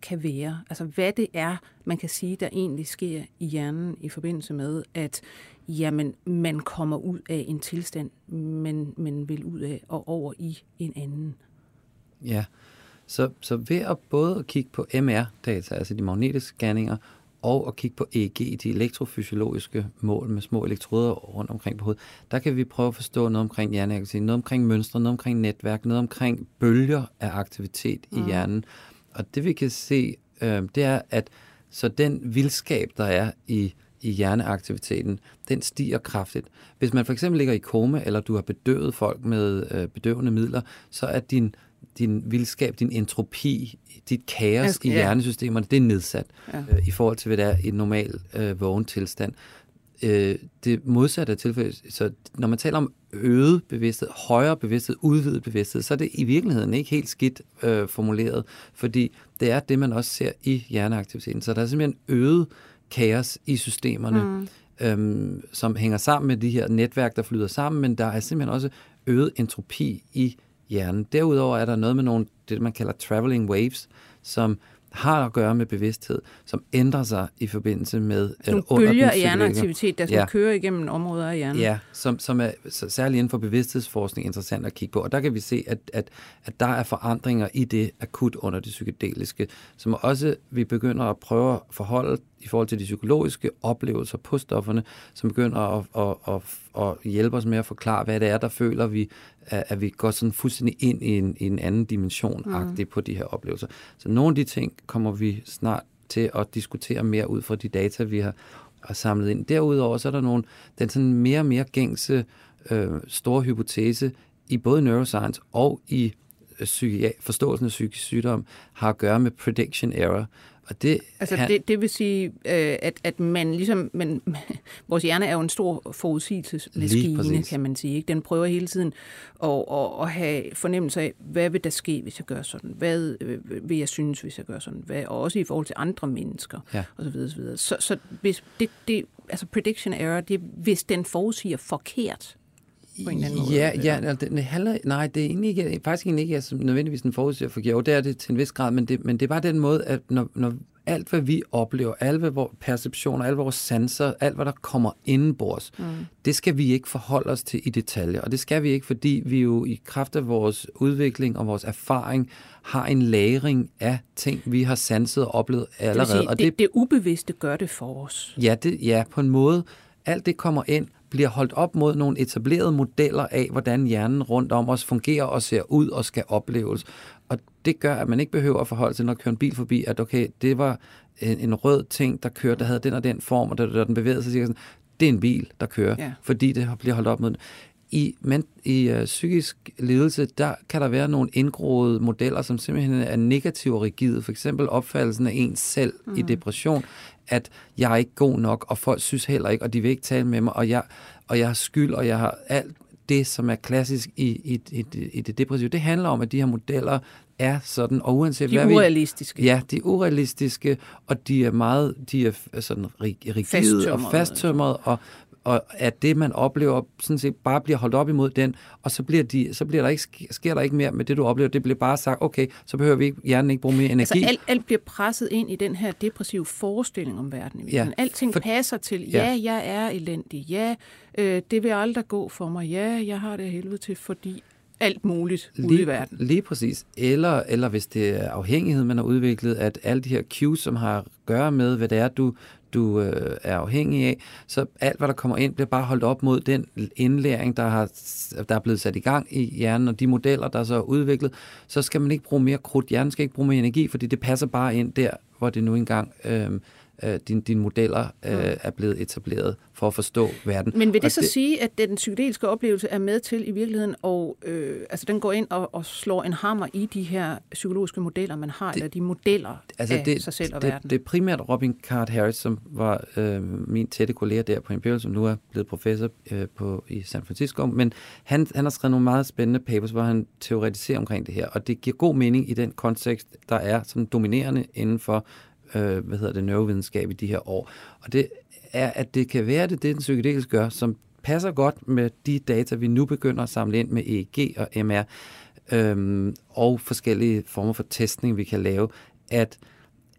[SPEAKER 3] kan være. Altså hvad det er, man kan sige, der egentlig sker i hjernen i forbindelse med, at jamen, man kommer ud af en tilstand, men man vil ud af og over i en anden.
[SPEAKER 4] Ja, så, så ved at både at kigge på MR-data, altså de magnetiske scanninger, og at kigge på EEG, de elektrofysiologiske mål med små elektroder rundt omkring på hovedet, der kan vi prøve at forstå noget omkring hjerneaktivitet, noget omkring mønstre, noget omkring netværk, noget omkring bølger af aktivitet mm. i hjernen. Og det vi kan se, øh, det er, at så den vildskab, der er i, i hjerneaktiviteten, den stiger kraftigt. Hvis man for eksempel ligger i koma, eller du har bedøvet folk med øh, bedøvende midler, så er din din vildskab, din entropi, dit kaos skal, i hjernesystemerne, det er nedsat ja. øh, i forhold til, hvad det er i en normal øh, vågen tilstand. Øh, det modsatte er tilfældet, så når man taler om øget bevidsthed, højere bevidsthed, udvidet bevidsthed, så er det i virkeligheden ikke helt skidt øh, formuleret, fordi det er det, man også ser i hjerneaktiviteten. Så der er simpelthen øget kaos i systemerne, mm. øhm, som hænger sammen med de her netværk, der flyder sammen, men der er simpelthen også øget entropi i hjernen. Derudover er der noget med nogle, det man kalder traveling waves, som har at gøre med bevidsthed, som ændrer sig i forbindelse med
[SPEAKER 3] Nogle under bølger af hjerneaktivitet, der skal ja. køre igennem områder af hjernen.
[SPEAKER 4] Ja, som, som er særligt inden for bevidsthedsforskning interessant at kigge på. Og der kan vi se, at, at, at der er forandringer i det akut under det psykedeliske, som også vi begynder at prøve at forholde i forhold til de psykologiske oplevelser på stofferne, som begynder at, at, at, at hjælpe os med at forklare, hvad det er, der føler vi, at vi går sådan fuldstændig ind i en, i en anden dimension mm. på de her oplevelser. Så nogle af de ting kommer vi snart til at diskutere mere ud fra de data, vi har, har samlet ind. Derudover så er der nogle, den sådan mere og mere gængse øh, store hypotese i både neuroscience og i øh, psyki- forståelsen af psykisk sygdom har at gøre med prediction error.
[SPEAKER 3] Og det, altså han, det, det vil sige, øh, at, at man ligesom, man, <laughs> vores hjerne er jo en stor forudsigelsesmaskine, kan man sige. Ikke? Den prøver hele tiden at, at, at have fornemmelse af, hvad vil der ske, hvis jeg gør sådan? Hvad øh, vil jeg synes, hvis jeg gør sådan? Hvad, og også i forhold til andre mennesker, ja. og så videre, så. Så, så hvis det, det, altså prediction error, det hvis den forudsiger forkert, på en eller anden
[SPEAKER 4] måde? Ja, ja altså, det, handler, nej, det er egentlig ikke, faktisk egentlig ikke altså, nødvendigvis en forudsiger for Jo, det er det til en vis grad, men det, men det er bare den måde, at når, når alt, hvad vi oplever, alle hvad vores perceptioner, alle vores sanser, alt, hvad der kommer indenbords, mm. det skal vi ikke forholde os til i detaljer. Og det skal vi ikke, fordi vi jo i kraft af vores udvikling og vores erfaring har en lagring af ting, vi har sanset og oplevet allerede. Det,
[SPEAKER 3] sige,
[SPEAKER 4] og
[SPEAKER 3] det, det, det ubevidste gør det for os.
[SPEAKER 4] Ja, det, ja, på en måde. Alt det kommer ind, bliver holdt op mod nogle etablerede modeller af, hvordan hjernen rundt om os fungerer og ser ud og skal opleves. Og det gør, at man ikke behøver at forholde sig, når kører en bil forbi, at okay, det var en, en rød ting, der kørte, der havde den og den form, og der, den bevægede sig, sådan, det er en bil, der kører, ja. fordi det bliver holdt op mod den. I, men, i uh, psykisk lidelse, der kan der være nogle indgroede modeller, som simpelthen er negative og rigide. For eksempel opfattelsen af ens selv mm. i depression, at jeg er ikke god nok, og folk synes heller ikke, og de vil ikke tale med mig, og jeg, og jeg har skyld, og jeg har alt det, som er klassisk i, i, i, i det depressive. Det handler om, at de her modeller er sådan, og uanset
[SPEAKER 3] de
[SPEAKER 4] hvad
[SPEAKER 3] urealistiske.
[SPEAKER 4] Vi, ja, de er urealistiske, og de er meget, de er sådan rigide og fasttømrede, og, og at det, man oplever, sådan set bare bliver holdt op imod den, og så, bliver de, så bliver der ikke, sker der ikke mere med det, du oplever. Det bliver bare sagt, okay, så behøver vi ikke, hjernen ikke bruge mere energi.
[SPEAKER 3] Altså alt, alt bliver presset ind i den her depressive forestilling om verden. Ja, Alting for, passer til, ja, ja, jeg er elendig, ja, øh, det vil aldrig gå for mig, ja, jeg har det helvede til, fordi alt muligt ude lige, i verden.
[SPEAKER 4] Lige præcis. Eller, eller hvis det er afhængighed, man har udviklet, at alle de her cues, som har at gøre med, hvad det er, du, du øh, er afhængig af, så alt, hvad der kommer ind, bliver bare holdt op mod den indlæring, der, har, der er blevet sat i gang i hjernen, og de modeller, der er så udviklet, så skal man ikke bruge mere krudt. Hjernen skal ikke bruge mere energi, fordi det passer bare ind der, hvor det nu engang øh, øh, dine din modeller øh, mm. er blevet etableret for at forstå verden.
[SPEAKER 3] Men vil det og så det, sige, at den psykedeliske oplevelse er med til i virkeligheden, og øh, altså den går ind og, og slår en hammer i de her psykologiske modeller, man har, det, eller de modeller altså af det, sig selv og
[SPEAKER 4] det,
[SPEAKER 3] verden?
[SPEAKER 4] Det er primært Robin Card Harris, som var øh, min tætte kollega der på Imperial, som nu er blevet professor øh, på, i San Francisco, men han, han har skrevet nogle meget spændende papers, hvor han teoretiserer omkring det her, og det giver god mening i den kontekst, der er som dominerende inden for øh, hvad hedder det, neurovidenskab i de her år. Og det er, at det kan være det, det den psykedelisk gør, som passer godt med de data, vi nu begynder at samle ind med EEG og MR, øhm, og forskellige former for testning, vi kan lave, at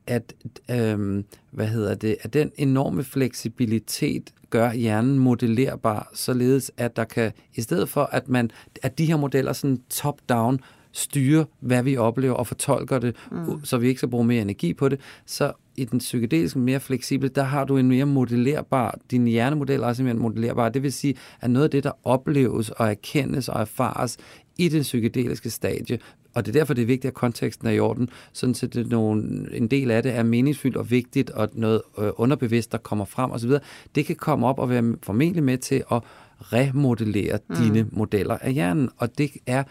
[SPEAKER 4] at, øhm, hvad hedder det, at den enorme fleksibilitet gør hjernen modellerbar, således at der kan, i stedet for at man, at de her modeller sådan top-down styre, hvad vi oplever og fortolker det, mm. så vi ikke skal bruge mere energi på det, så i den psykedeliske mere fleksible, der har du en mere modellerbar, din hjernemodel er simpelthen modellerbar, det vil sige, at noget af det, der opleves og erkendes og erfares i den psykedeliske stadie, og det er derfor, det er vigtigt, at konteksten er i orden, sådan at det nogle, en del af det er meningsfyldt og vigtigt, og noget øh, underbevidst, der kommer frem osv., det kan komme op og være formentlig med til at remodellere mm. dine modeller af hjernen. Og det er,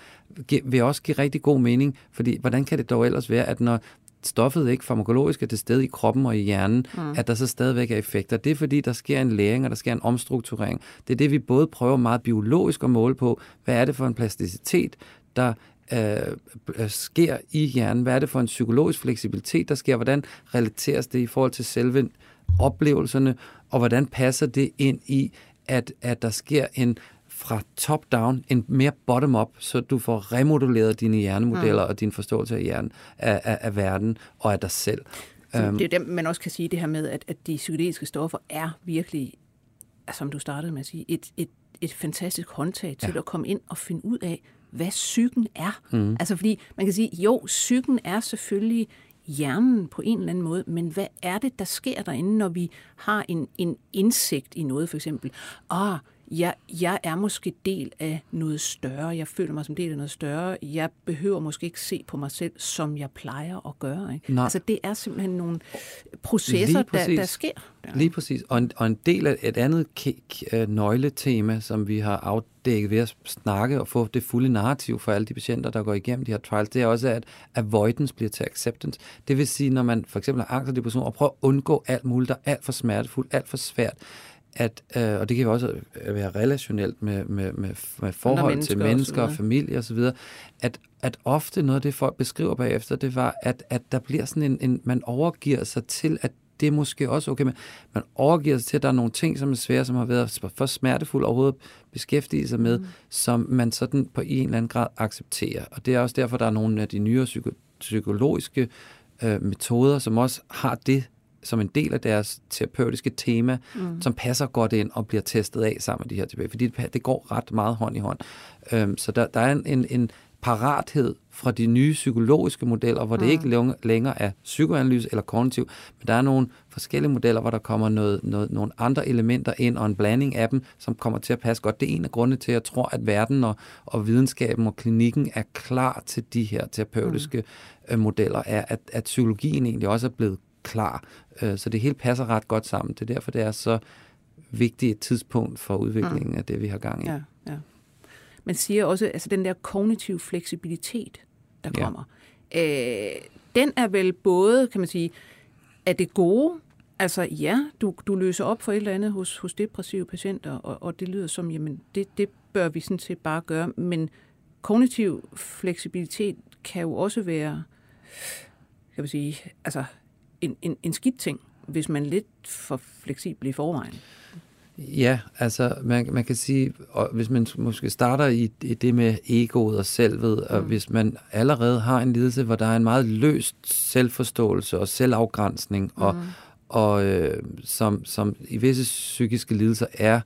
[SPEAKER 4] vil også give rigtig god mening, fordi hvordan kan det dog ellers være, at når stoffet ikke farmakologisk er til stede i kroppen og i hjernen, mm. at der så stadigvæk er effekter. Det er fordi, der sker en læring, og der sker en omstrukturering. Det er det, vi både prøver meget biologisk at måle på. Hvad er det for en plasticitet, der øh, øh sker i hjernen? Hvad er det for en psykologisk fleksibilitet, der sker? Hvordan relateres det i forhold til selve oplevelserne? Og hvordan passer det ind i, at, at der sker en fra top-down, en mere bottom-up, så du får remoduleret dine hjernemodeller mm. og din forståelse af hjernen, af, af, af verden og af dig selv.
[SPEAKER 3] Um, det er det, man også kan sige det her med, at, at de psykedeliske stoffer er virkelig, som du startede med at sige, et, et, et fantastisk håndtag til ja. at komme ind og finde ud af, hvad psyken er. Mm. Altså fordi man kan sige, jo, psyken er selvfølgelig hjernen på en eller anden måde, men hvad er det, der sker derinde, når vi har en, en indsigt i noget, for eksempel? Ah, jeg, jeg er måske del af noget større. Jeg føler mig som del af noget større. Jeg behøver måske ikke se på mig selv, som jeg plejer at gøre. Ikke?
[SPEAKER 4] Nej.
[SPEAKER 3] Altså, det er simpelthen nogle processer, der, der sker.
[SPEAKER 4] Der. Lige præcis. Og en, og en del af et andet øh, nøgletema, som vi har afdækket ved at snakke og få det fulde narrativ for alle de patienter, der går igennem de her trials, det er også, at avoidance bliver til acceptance. Det vil sige, når man for eksempel har angst og depression, og prøver at undgå alt muligt, der er alt for smertefuldt, alt for svært, at, øh, og det kan jo også være relationelt med, med, med, med forhold mennesker til mennesker og, og familie osv., at, at ofte noget af det, folk beskriver bagefter, det var, at, at der bliver sådan en, en, man overgiver sig til, at det er måske også okay, men man overgiver sig til, at der er nogle ting, som er svære, som har været for smertefulde overhovedet at beskæftige sig med, mm. som man sådan på en eller anden grad accepterer. Og det er også derfor, der er nogle af de nyere psyko- psykologiske øh, metoder, som også har det som en del af deres terapeutiske tema, mm. som passer godt ind og bliver testet af sammen med de her tilbage. Fordi det, det går ret meget hånd i hånd. Øhm, så der, der er en, en, en parathed fra de nye psykologiske modeller, hvor mm. det ikke længere er psykoanalyse eller kognitiv, men der er nogle forskellige modeller, hvor der kommer noget, noget, nogle andre elementer ind, og en blanding af dem, som kommer til at passe godt. Det er en af grundene til, at jeg tror, at verden og, og videnskaben og klinikken er klar til de her terapeutiske mm. modeller, er, at, at psykologien egentlig også er blevet klar. Øh, så det hele passer ret godt sammen. Det er derfor, det er så vigtigt et tidspunkt for udviklingen mm. af det, vi har gang i.
[SPEAKER 3] Ja, ja. Man siger også, altså den der kognitive fleksibilitet, der kommer, ja. øh, den er vel både, kan man sige, er det gode, altså ja, du, du løser op for et eller andet hos, hos depressive patienter, og, og det lyder som, jamen det, det bør vi sådan set bare gøre, men kognitiv fleksibilitet kan jo også være, kan man sige, altså en, en, en skidt ting, hvis man er lidt for fleksibel i forvejen.
[SPEAKER 4] Ja, altså man, man kan sige, og hvis man måske starter i, i det med egoet og selvet, mm. og hvis man allerede har en lidelse, hvor der er en meget løst selvforståelse og selvafgrænsning, mm. og, og øh, som, som i visse psykiske lidelser er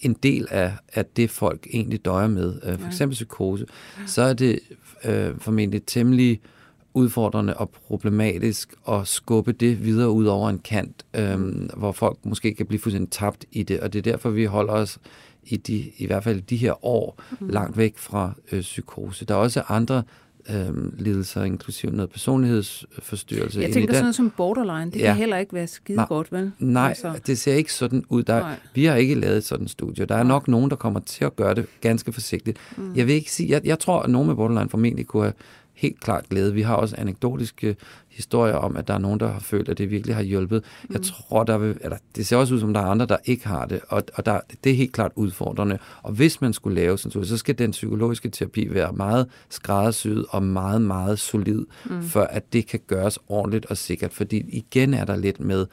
[SPEAKER 4] en del af, af det, folk egentlig døjer med, øh, for eksempel psykose, så er det øh, formentlig temmelig øh, udfordrende og problematisk at skubbe det videre ud over en kant, øhm, hvor folk måske kan blive fuldstændig tabt i det. Og det er derfor, vi holder os i, de, i hvert fald de her år mm. langt væk fra øh, psykose. Der er også andre øhm, lidelser, inklusive noget personlighedsforstyrrelse.
[SPEAKER 3] Jeg tænker sådan noget som borderline, det ja. kan heller ikke være skide nej, godt, vel?
[SPEAKER 4] Nej, altså. det ser ikke sådan ud. Der, vi har ikke lavet sådan en studie. Der er nej. nok nogen, der kommer til at gøre det ganske forsigtigt. Mm. Jeg vil ikke sige, jeg, jeg tror, at nogen med borderline formentlig kunne have helt klart glæde. Vi har også anekdotiske historier om, at der er nogen, der har følt, at det virkelig har hjulpet. Mm. Jeg tror, der vil, eller det ser også ud som, der er andre, der ikke har det, og, og der, det er helt klart udfordrende. Og hvis man skulle lave sådan så skal den psykologiske terapi være meget skræddersyet og meget, meget solid, mm. for at det kan gøres ordentligt og sikkert. Fordi igen er der lidt med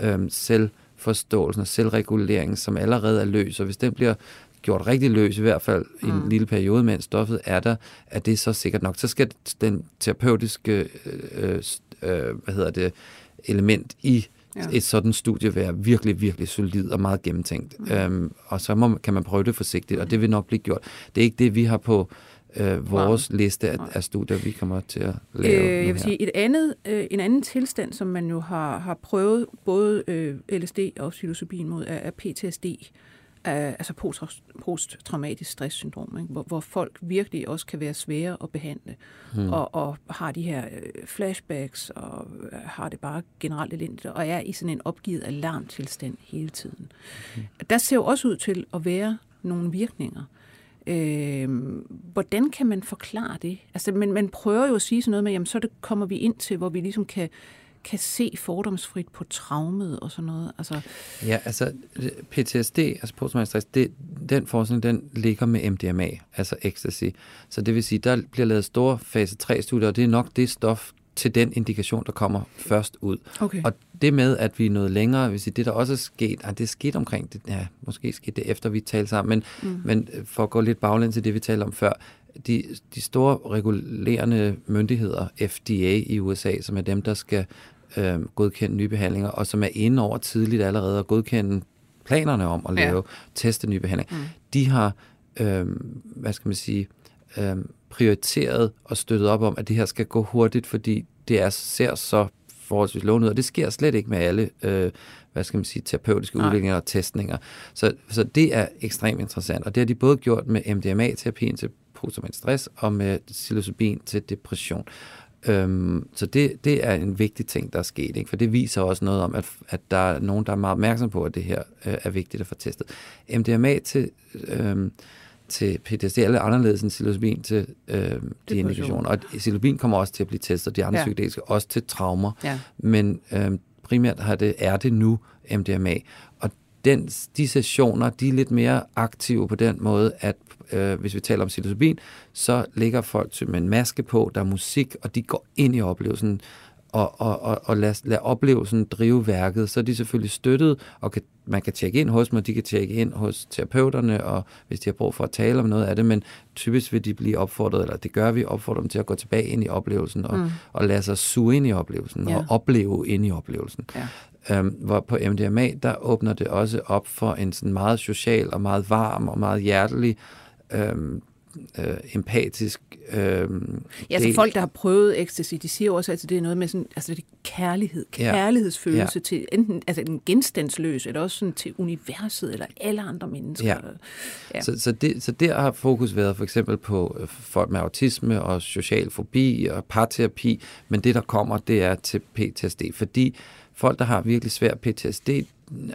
[SPEAKER 4] øhm, selvforståelsen og selvregulering, som allerede er løs, og hvis den bliver gjort rigtig løs, i hvert fald i en mm. lille periode, mens stoffet er der, er det så sikkert nok. Så skal den terapeutiske øh, øh, hvad hedder det, element i ja. et sådan studie være virkelig, virkelig solid og meget gennemtænkt. Mm. Øhm, og så må, kan man prøve det forsigtigt, og det vil nok blive gjort. Det er ikke det, vi har på øh, vores wow. liste af, af studier, vi kommer til at lave. Øh,
[SPEAKER 3] jeg vil sige, et andet, øh, en anden tilstand, som man jo har, har prøvet både øh, LSD og psilocybin mod, er, er PTSD altså posttraumatisk stresssyndrom, ikke? Hvor, hvor folk virkelig også kan være svære at behandle, hmm. og, og har de her øh, flashbacks, og øh, har det bare generelt elendigt, og er i sådan en opgivet alarmtilstand hele tiden. Hmm. Der ser jo også ud til at være nogle virkninger. Øh, hvordan kan man forklare det? Altså, men man prøver jo at sige sådan noget med, jamen så det kommer vi ind til, hvor vi ligesom kan kan se fordomsfrit på traumet og sådan noget? Altså...
[SPEAKER 4] Ja, altså PTSD, altså posttraumatisk stress, det, den forskning, den ligger med MDMA, altså ecstasy. Så det vil sige, der bliver lavet store fase 3-studier, og det er nok det stof til den indikation, der kommer først ud.
[SPEAKER 3] Okay.
[SPEAKER 4] Og det med, at vi er noget længere, sige, det der også er sket, ah, det er sket omkring, det, ja, måske skete det efter, vi talte sammen, men, mm. men for at gå lidt baglæns til det, vi talte om før, de, de store regulerende myndigheder, FDA i USA, som er dem, der skal øh, godkende nye behandlinger, og som er inde over tidligt allerede at godkende planerne om at lave, ja. teste nye behandlinger, mm. de har, øh, hvad skal man sige, øh, prioriteret og støttet op om, at det her skal gå hurtigt, fordi det er, ser så forholdsvis lovende ud, og det sker slet ikke med alle øh, hvad skal man sige, terapeutiske Nej. udviklinger og testninger. Så, så det er ekstremt interessant, og det har de både gjort med MDMA-terapien til posttraumatisk stress og med psilocybin til depression. Øhm, så det, det er en vigtig ting, der er sket, ikke? for det viser også noget om, at, at der er nogen, der er meget opmærksom på, at det her øh, er vigtigt at få testet. MDMA til, øh, til PTSD er lidt anderledes end psilocybin til øh, de indikationer. Og psilocybin kommer også til at blive testet, de andre ja. psykedeliske, også til traumer. Ja. Men øh, primært har det, er det nu MDMA. Og den, de sessioner, de er lidt mere aktive på den måde, at øh, hvis vi taler om psilocybin, så ligger folk med en maske på, der er musik, og de går ind i oplevelsen og, og, og, og lad, lad oplevelsen drive værket, så er de selvfølgelig støttet, og kan, man kan tjekke ind hos mig, de kan tjekke ind hos terapeuterne, og hvis de har brug for at tale om noget af det, men typisk vil de blive opfordret, eller det gør vi, opfordre dem til at gå tilbage ind i oplevelsen, og, mm. og lade sig suge ind i oplevelsen, ja. og opleve ind i oplevelsen. Ja. Øhm, hvor på MDMA, der åbner det også op for en sådan meget social og meget varm og meget hjertelig øhm, øh, empatisk øh,
[SPEAKER 3] Ja, så folk, der har prøvet ecstasy, de siger også, at det er noget med sådan, altså det er kærlighed, kærlighedsfølelse ja. til enten altså en genstandsløs, eller også sådan til universet, eller alle andre mennesker. Ja.
[SPEAKER 4] Ja. Så, så, det, så der har fokus været for eksempel på øh, folk med autisme og social fobi og parterapi, men det, der kommer, det er til PTSD, fordi folk, der har virkelig svær PTSD,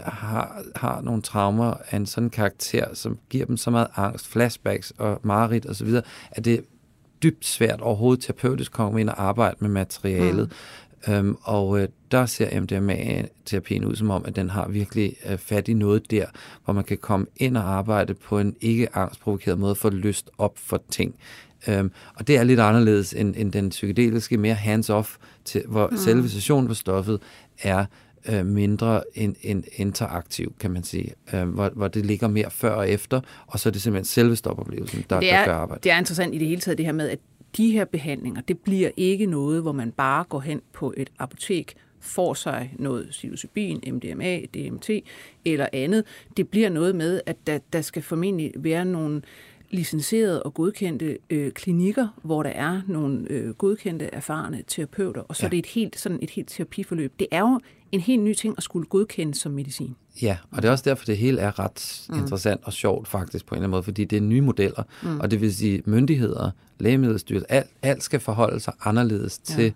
[SPEAKER 4] har, har nogle traumer af en sådan karakter, som giver dem så meget angst, flashbacks og mareridt osv., at det er dybt svært overhovedet terapeutisk at komme ind og arbejde med materialet. Mm. Øhm, og øh, der ser MDMA-terapien ud som om, at den har virkelig øh, fat i noget der, hvor man kan komme ind og arbejde på en ikke angstprovokeret måde, for lyst op for ting. Øhm, og det er lidt anderledes end, end den psykedeliske, mere hands-off, til, hvor mm. selve sessionen på stoffet er øh, mindre in, in, interaktiv, kan man sige, øh, hvor, hvor det ligger mere før og efter, og så er det simpelthen selve stopoplevelsen, der,
[SPEAKER 3] det er,
[SPEAKER 4] der gør arbejde.
[SPEAKER 3] Det er interessant i det hele taget det her med, at de her behandlinger, det bliver ikke noget, hvor man bare går hen på et apotek, får sig noget psilocybin, MDMA, DMT eller andet. Det bliver noget med, at der, der skal formentlig være nogle licenserede og godkendte øh, klinikker, hvor der er nogle øh, godkendte, erfarne terapeuter, og så ja. er det et helt, sådan et helt terapiforløb. Det er jo en helt ny ting at skulle godkendes som medicin.
[SPEAKER 4] Ja, og det er også derfor, det hele er ret mm. interessant og sjovt faktisk på en eller anden måde, fordi det er nye modeller, mm. og det vil sige myndigheder, lægemiddelstyrelser, alt, alt skal forholde sig anderledes ja. til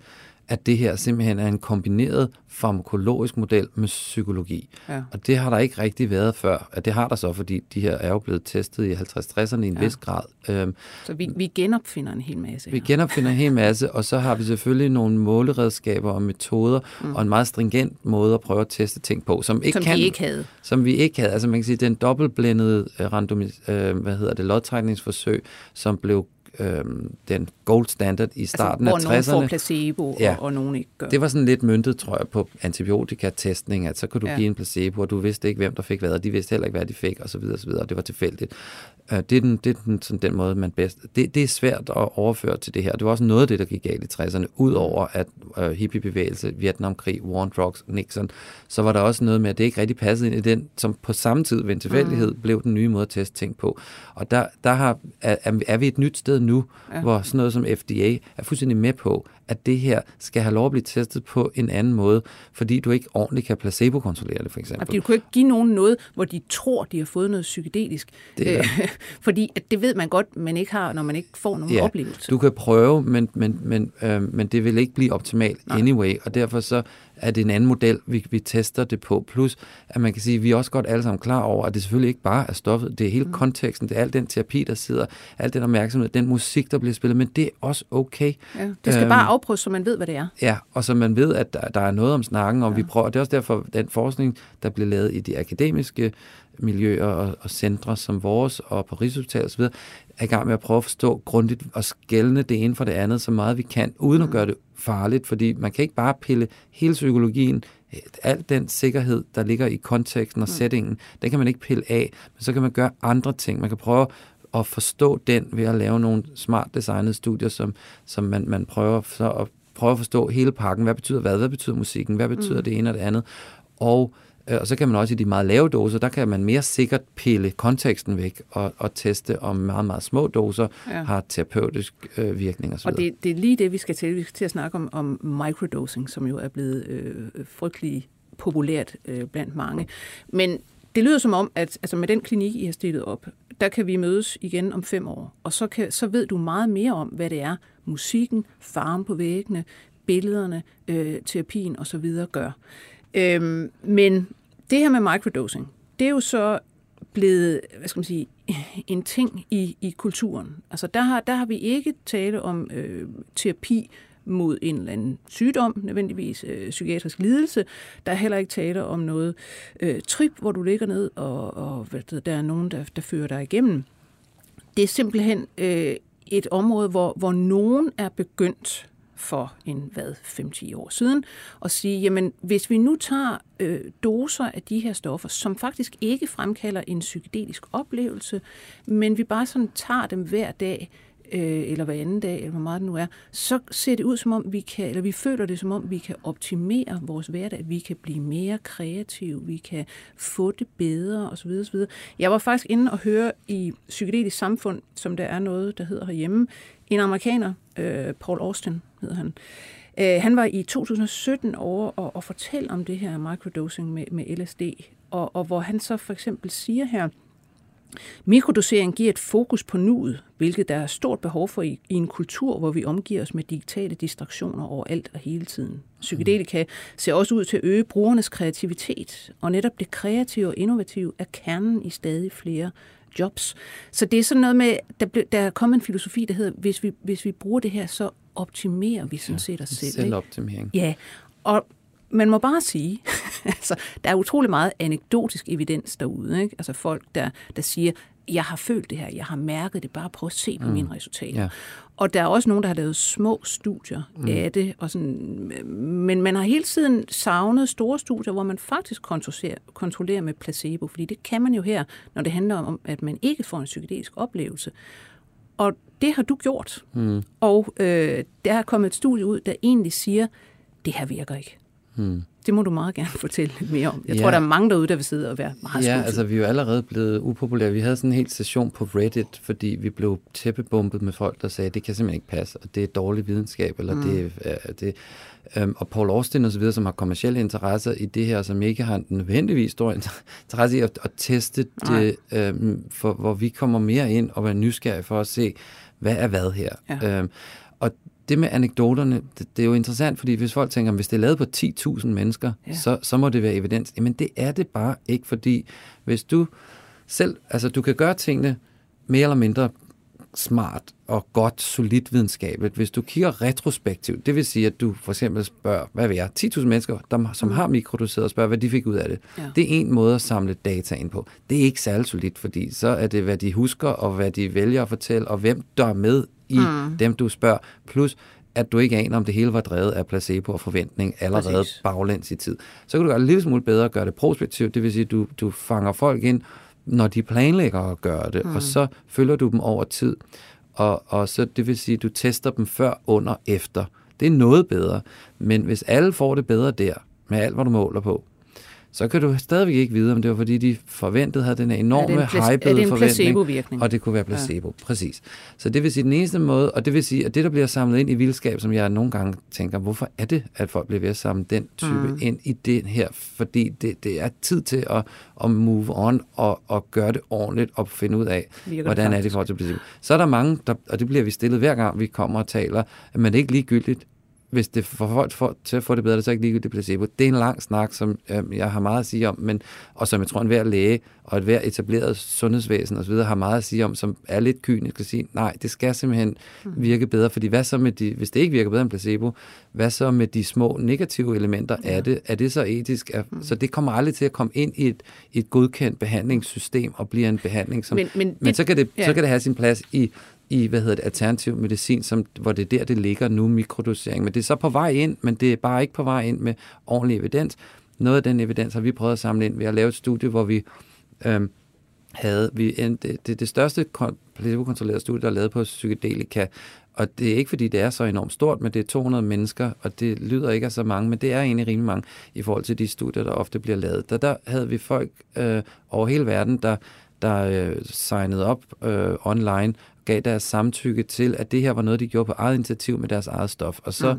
[SPEAKER 4] at det her simpelthen er en kombineret farmakologisk model med psykologi. Ja. Og det har der ikke rigtig været før. At det har der så, fordi de her er jo blevet testet i 50-60'erne i en ja. vis grad. Øhm,
[SPEAKER 3] så vi, vi genopfinder en hel masse.
[SPEAKER 4] Vi genopfinder en hel masse, og så har vi selvfølgelig nogle måleredskaber og metoder, mm. og en meget stringent måde at prøve at teste ting på, som, ikke
[SPEAKER 3] som
[SPEAKER 4] kan,
[SPEAKER 3] vi ikke havde.
[SPEAKER 4] Som vi ikke havde. Altså man kan sige, den dobbeltblændede uh, randomis, uh, hvad hedder det, lodtrækningsforsøg, som blev øh, den gold standard i altså, starten
[SPEAKER 3] altså,
[SPEAKER 4] af 60'erne. Hvor
[SPEAKER 3] nogen får placebo, ja. og, og nogen ikke gør.
[SPEAKER 4] Det var sådan lidt myndet, tror jeg, på antibiotikatestning, at så kunne du ja. give en placebo, og du vidste ikke, hvem der fik hvad, og de vidste heller ikke, hvad de fik, og så videre, og så videre, og det var tilfældigt. Uh, det er, den, det er den, sådan den måde, man bedst... Det, det er svært at overføre til det her. Det var også noget af det, der gik galt i 60'erne, udover at uh, hippiebevægelse, Vietnamkrig, War on Drugs, Nixon, så var der også noget med, at det ikke rigtig passede ind i den, som på samme tid ved en tilfældighed mm. blev den nye måde at teste ting på. Og der, der har, er, er vi et nyt sted nu, ja. hvor sådan noget som FDA er fuldstændig med på, at det her skal have lov at blive testet på en anden måde, fordi du ikke ordentligt kan placebo-kontrollere det, for eksempel.
[SPEAKER 3] Fordi du kan ikke give nogen noget, hvor de tror, de har fået noget psykedelisk. Det er. <laughs> fordi at det ved man godt, man ikke har, når man ikke får nogen ja, oplevelse.
[SPEAKER 4] du kan prøve, men, men, men, øh, men det vil ikke blive optimalt Nej. anyway, og derfor så er det en anden model, vi, vi tester det på. Plus, at man kan sige, at vi er også godt alle sammen klar over, at det selvfølgelig ikke bare er stoffet, det er hele mm. konteksten, det er al den terapi, der sidder, al den opmærksomhed, den musik, der bliver spillet, men det er også okay.
[SPEAKER 3] Ja, det skal øhm, bare afprøves, så man ved, hvad det er.
[SPEAKER 4] Ja, og så man ved, at der, der er noget om snakken, og ja. vi prøver, og det er også derfor, den forskning, der bliver lavet i de akademiske miljøer og, og centre som vores og på Rigshospitalet osv., er i gang med at prøve at forstå grundigt og skælne det ene fra det andet så meget vi kan, uden at mm. gøre det farligt, fordi man kan ikke bare pille hele psykologien, al den sikkerhed, der ligger i konteksten og mm. settingen, den kan man ikke pille af, men så kan man gøre andre ting. Man kan prøve at forstå den ved at lave nogle smart designede studier, som, som man, man prøver så at prøve at forstå hele pakken. Hvad betyder hvad? Hvad betyder musikken? Hvad betyder mm. det ene og det andet? Og Øh, og så kan man også i de meget lave doser, der kan man mere sikkert pille konteksten væk og, og teste, om meget, meget små doser ja. har terapeutisk øh, virkning osv.
[SPEAKER 3] Og det, det er lige det, vi skal til. Vi skal til at snakke om, om microdosing, som jo er blevet øh, frygtelig populært øh, blandt mange. Men det lyder som om, at altså med den klinik, I har stillet op, der kan vi mødes igen om fem år, og så, kan, så ved du meget mere om, hvad det er, musikken, farven på væggene, billederne, øh, terapien osv. gør. Øhm, men det her med microdosing, det er jo så blevet, hvad skal man sige, en ting i, i kulturen. Altså der har, der har vi ikke tale om øh, terapi mod en eller anden sygdom, nødvendigvis øh, psykiatrisk lidelse. Der er heller ikke tale om noget øh, trip, hvor du ligger ned, og, og hvad det, der er nogen, der, der fører dig igennem. Det er simpelthen øh, et område, hvor, hvor nogen er begyndt for en, hvad, 5-10 år siden, og sige, jamen, hvis vi nu tager øh, doser af de her stoffer, som faktisk ikke fremkalder en psykedelisk oplevelse, men vi bare sådan tager dem hver dag, øh, eller hver anden dag, eller hvor meget det nu er, så ser det ud som om, vi kan, eller vi føler det som om, vi kan optimere vores hverdag, vi kan blive mere kreative, vi kan få det bedre, osv. osv. Jeg var faktisk inde og høre i Psykedelisk Samfund, som der er noget, der hedder herhjemme, en amerikaner, øh, Paul Austin hedder han, øh, han var i 2017 over og, og fortælle om det her microdosing med, med LSD, og, og hvor han så for eksempel siger her, Mikrodosering giver et fokus på nuet, hvilket der er stort behov for i, i en kultur, hvor vi omgiver os med digitale distraktioner overalt og hele tiden. Psykedelika ser også ud til at øge brugernes kreativitet, og netop det kreative og innovative er kernen i stadig flere jobs. Så det er sådan noget med, der, der er kommet en filosofi, der hedder, hvis vi, hvis vi bruger det her, så optimerer vi sådan set os selv.
[SPEAKER 4] Selvoptimering.
[SPEAKER 3] Ja, og man må bare sige, <laughs> altså, der er utrolig meget anekdotisk evidens derude. Ikke? Altså folk, der, der siger, jeg har følt det her, jeg har mærket det, bare prøv at se på mm. mine resultater. Ja. Og der er også nogen, der har lavet små studier mm. af det, og sådan, men man har hele tiden savnet store studier, hvor man faktisk kontrollerer, kontrollerer med placebo, fordi det kan man jo her, når det handler om, at man ikke får en psykedelisk oplevelse. Og det har du gjort. Mm. Og øh, der er kommet et studie ud, der egentlig siger, det her virker ikke. Hmm. Det må du meget gerne <laughs> fortælle lidt mere om. Jeg ja. tror, der er mange derude, der vil sidde og være meget
[SPEAKER 4] Ja,
[SPEAKER 3] skuffet.
[SPEAKER 4] altså vi er jo allerede blevet upopulære. Vi havde sådan en hel session på Reddit, fordi vi blev tæppebumpet med folk, der sagde, det kan simpelthen ikke passe, og det er dårlig videnskab, eller mm. det, er, det øhm, og Paul Austin osv., som har kommersielle interesser i det her, som ikke har nødvendigvis stor <laughs> interesse i at, at teste det, øhm, for, hvor vi kommer mere ind og være nysgerrige for at se, hvad er hvad her. Ja. Øhm, og det med anekdoterne, det, det er jo interessant, fordi hvis folk tænker, hvis det er lavet på 10.000 mennesker, ja. så, så må det være evidens. Jamen det er det bare ikke, fordi hvis du selv, altså du kan gøre tingene mere eller mindre smart og godt, solidt videnskabeligt. Hvis du kigger retrospektivt, det vil sige, at du for eksempel spørger, hvad vil jeg, 10.000 mennesker, der, som mm. har mikrodoseret, spørger, hvad de fik ud af det. Ja. Det er en måde at samle data ind på. Det er ikke særlig solidt, fordi så er det, hvad de husker, og hvad de vælger at fortælle, og hvem der er med i mm. dem, du spørger. Plus, at du ikke aner, om det hele var drevet af placebo og forventning allerede Præcis. baglæns i tid. Så kan du gøre det en lille smule bedre at gøre det prospektivt, det vil sige, at du, du fanger folk ind, når de planlægger at gøre det, mm. og så følger du dem over tid. Og, og så det vil sige, at du tester dem før, under, efter. Det er noget bedre. Men hvis alle får det bedre der, med alt, hvad du måler på, så kan du stadigvæk ikke vide, om det var fordi, de forventede havde den enorme hypede forventning. Og det kunne være placebo, ja. præcis. Så det vil sige, den eneste måde, og det vil sige, at det, der bliver samlet ind i vildskab, som jeg nogle gange tænker, hvorfor er det, at folk bliver ved at samle den type mm. ind i det her? Fordi det, det er tid til at, at move on og, og gøre det ordentligt og finde ud af, Virker hvordan det er det i forhold til placebo. Så er der mange, der, og det bliver vi stillet hver gang, vi kommer og taler, at man ikke ligegyldigt, hvis det får folk for, til at få det bedre, det er så ikke ligegyldigt placebo. Det er en lang snak, som øh, jeg har meget at sige om, men, og som jeg tror, en hver læge og et hver etableret sundhedsvæsen osv. har meget at sige om, som er lidt kynisk at sige, nej, det skal simpelthen mm. virke bedre, fordi hvad så med de, hvis det ikke virker bedre end placebo, hvad så med de små negative elementer ja. af det? Er det så etisk? Er, mm. Så det kommer aldrig til at komme ind i et, et godkendt behandlingssystem og blive en behandling, som, men, men, men så, kan det, ja. så kan det have sin plads i i, hvad hedder det, alternativ medicin, som, hvor det er der, det ligger nu, mikrodosering. Men det er så på vej ind, men det er bare ikke på vej ind med ordentlig evidens. Noget af den evidens har vi prøvet at samle ind ved at lave et studie, hvor vi øhm, havde vi en, det, det, det største placebo-kontrollerede studie, der er lavet på psykedelika, og det er ikke, fordi det er så enormt stort, men det er 200 mennesker, og det lyder ikke af så mange, men det er egentlig rimelig mange i forhold til de studier, der ofte bliver lavet. Der, der havde vi folk øh, over hele verden, der, der øh, signede op øh, online gav deres samtykke til, at det her var noget, de gjorde på eget initiativ med deres eget stof. Og så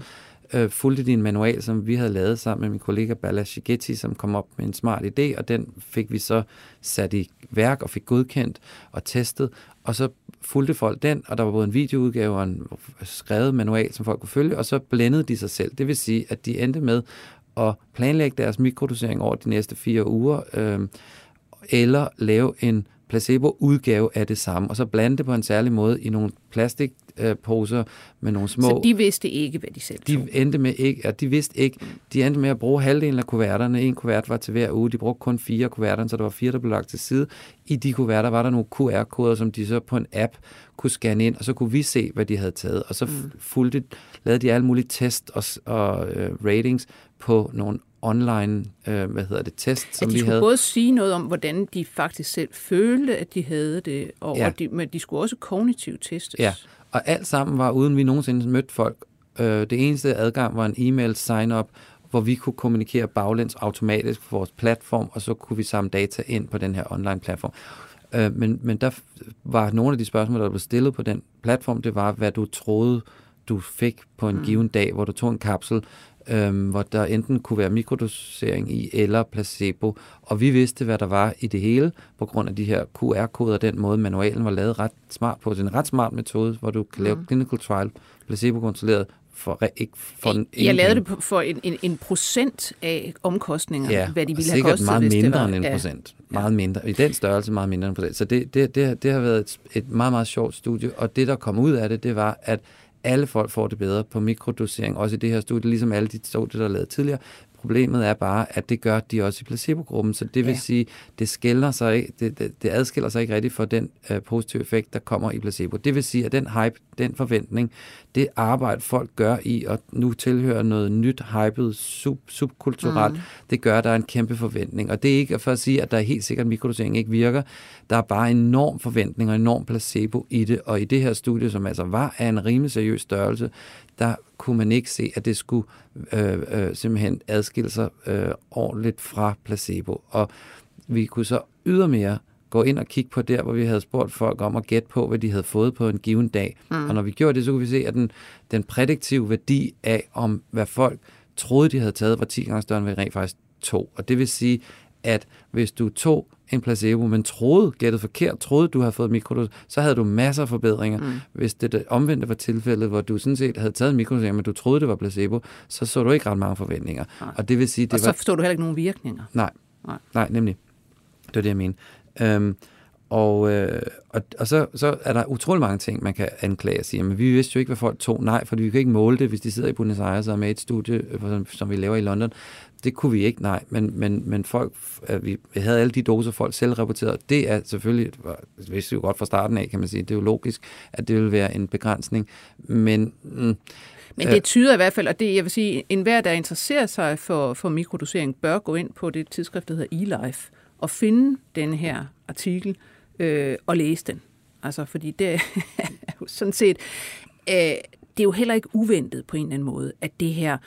[SPEAKER 4] øh, fulgte de en manual, som vi havde lavet sammen med min kollega Bala Shigetti, som kom op med en smart idé, og den fik vi så sat i værk og fik godkendt og testet, og så fulgte folk den, og der var både en videoudgave og en skrevet manual, som folk kunne følge, og så blændede de sig selv. Det vil sige, at de endte med at planlægge deres mikrodosering over de næste fire uger, øh, eller lave en placebo-udgave af det samme, og så blande det på en særlig måde i nogle plastikposer med nogle små...
[SPEAKER 3] Så de vidste ikke, hvad de selv
[SPEAKER 4] tog? De endte med ikke, ja, de vidste ikke. De endte med at bruge halvdelen af kuverterne. En kuvert var til hver uge. De brugte kun fire kuverter, så der var fire, der blev lagt til side. I de kuverter var der nogle QR-koder, som de så på en app kunne scanne ind, og så kunne vi se, hvad de havde taget. Og så mm. fulgte, lavede de alle mulige test og, og uh, ratings på nogle online øh, hvad hedder det, test, som
[SPEAKER 3] at de
[SPEAKER 4] vi
[SPEAKER 3] skulle
[SPEAKER 4] havde.
[SPEAKER 3] både sige noget om, hvordan de faktisk selv følte, at de havde det, og, ja. og de, men de skulle også kognitivt testes.
[SPEAKER 4] Ja, og alt sammen var uden vi nogensinde mødte folk. Øh, det eneste adgang var en e-mail sign-up, hvor vi kunne kommunikere baglæns automatisk på vores platform, og så kunne vi samle data ind på den her online platform. Øh, men, men der var nogle af de spørgsmål, der blev stillet på den platform, det var, hvad du troede, du fik på en mm. given dag, hvor du tog en kapsel, øhm, hvor der enten kunne være mikrodosering i eller placebo. Og vi vidste, hvad der var i det hele, på grund af de her QR-koder, den måde manualen var lavet ret smart på. Det er en ret smart metode, hvor du kan lave mm. clinical trial placebo-kontrolleret for, ikke for en,
[SPEAKER 3] Jeg lavede det for en, en, en procent af omkostninger,
[SPEAKER 4] ja,
[SPEAKER 3] hvad de ville
[SPEAKER 4] have
[SPEAKER 3] kostet,
[SPEAKER 4] meget mindre
[SPEAKER 3] det var.
[SPEAKER 4] end en
[SPEAKER 3] ja.
[SPEAKER 4] procent. Meget mindre. I den størrelse meget mindre end en procent. Så det, det, det, det har været et, et meget, meget sjovt studie, og det, der kom ud af det, det var, at alle folk får det bedre på mikrodosering, også i det her studie, ligesom alle de studier, der er lavet tidligere. Problemet er bare, at det gør de også i placebo-gruppen, så det vil ja. sige, det, skiller sig ikke, det, det, det adskiller sig ikke rigtigt for den uh, positive effekt, der kommer i placebo. Det vil sige, at den hype, den forventning, det arbejde, folk gør i at nu tilhøre noget nyt, hypet, sub, subkulturelt, mm. det gør, at der er en kæmpe forventning. Og det er ikke for at sige, at der er helt sikkert, at mikrodosering ikke virker. Der er bare enorm forventning og enorm placebo i det. Og i det her studie, som altså var af en rimelig seriøs størrelse, der kunne man ikke se, at det skulle øh, øh, simpelthen adskille sig øh, ordentligt fra placebo. Og vi kunne så ydermere gå ind og kigge på der, hvor vi havde spurgt folk om at gætte på, hvad de havde fået på en given dag. Mm. Og når vi gjorde det, så kunne vi se, at den, den prædiktive værdi af, om hvad folk troede, de havde taget, var 10 gange større end vi rent faktisk tog. Og det vil sige, at hvis du tog en placebo, men troede, gættet forkert, troede, du havde fået mikrodos, så havde du masser af forbedringer. Mm. Hvis det, det omvendte var tilfældet, hvor du sådan set havde taget en men du troede, det var placebo, så så du ikke ret mange forventninger.
[SPEAKER 3] Nej.
[SPEAKER 4] Og det vil sige, det
[SPEAKER 3] og så
[SPEAKER 4] var...
[SPEAKER 3] forstår du heller ikke nogen virkninger.
[SPEAKER 4] Nej,
[SPEAKER 3] Nej.
[SPEAKER 4] nej nemlig. Det var det, jeg mener. Øhm, og, øh, og, og så, så er der utrolig mange ting, man kan anklage og sige, men vi vidste jo ikke, hvad folk tog. Nej, for vi kan ikke måle det, hvis de sidder i Buenos Aires og er med et studie, som, som vi laver i London. Det kunne vi ikke, nej. Men, men, men folk, at vi, havde alle de doser, folk selv rapporterede. Det er selvfølgelig, det vidste vi jo godt fra starten af, kan man sige. Det er jo logisk, at det vil være en begrænsning. Men... Mm,
[SPEAKER 3] men det tyder i hvert fald, og det, jeg vil sige, enhver, der interesserer sig for, for mikrodosering, bør gå ind på det tidsskrift, der hedder eLife, og finde den her artikel øh, og læse den. Altså, fordi det er jo <laughs> sådan set, øh, det er jo heller ikke uventet på en eller anden måde, at det her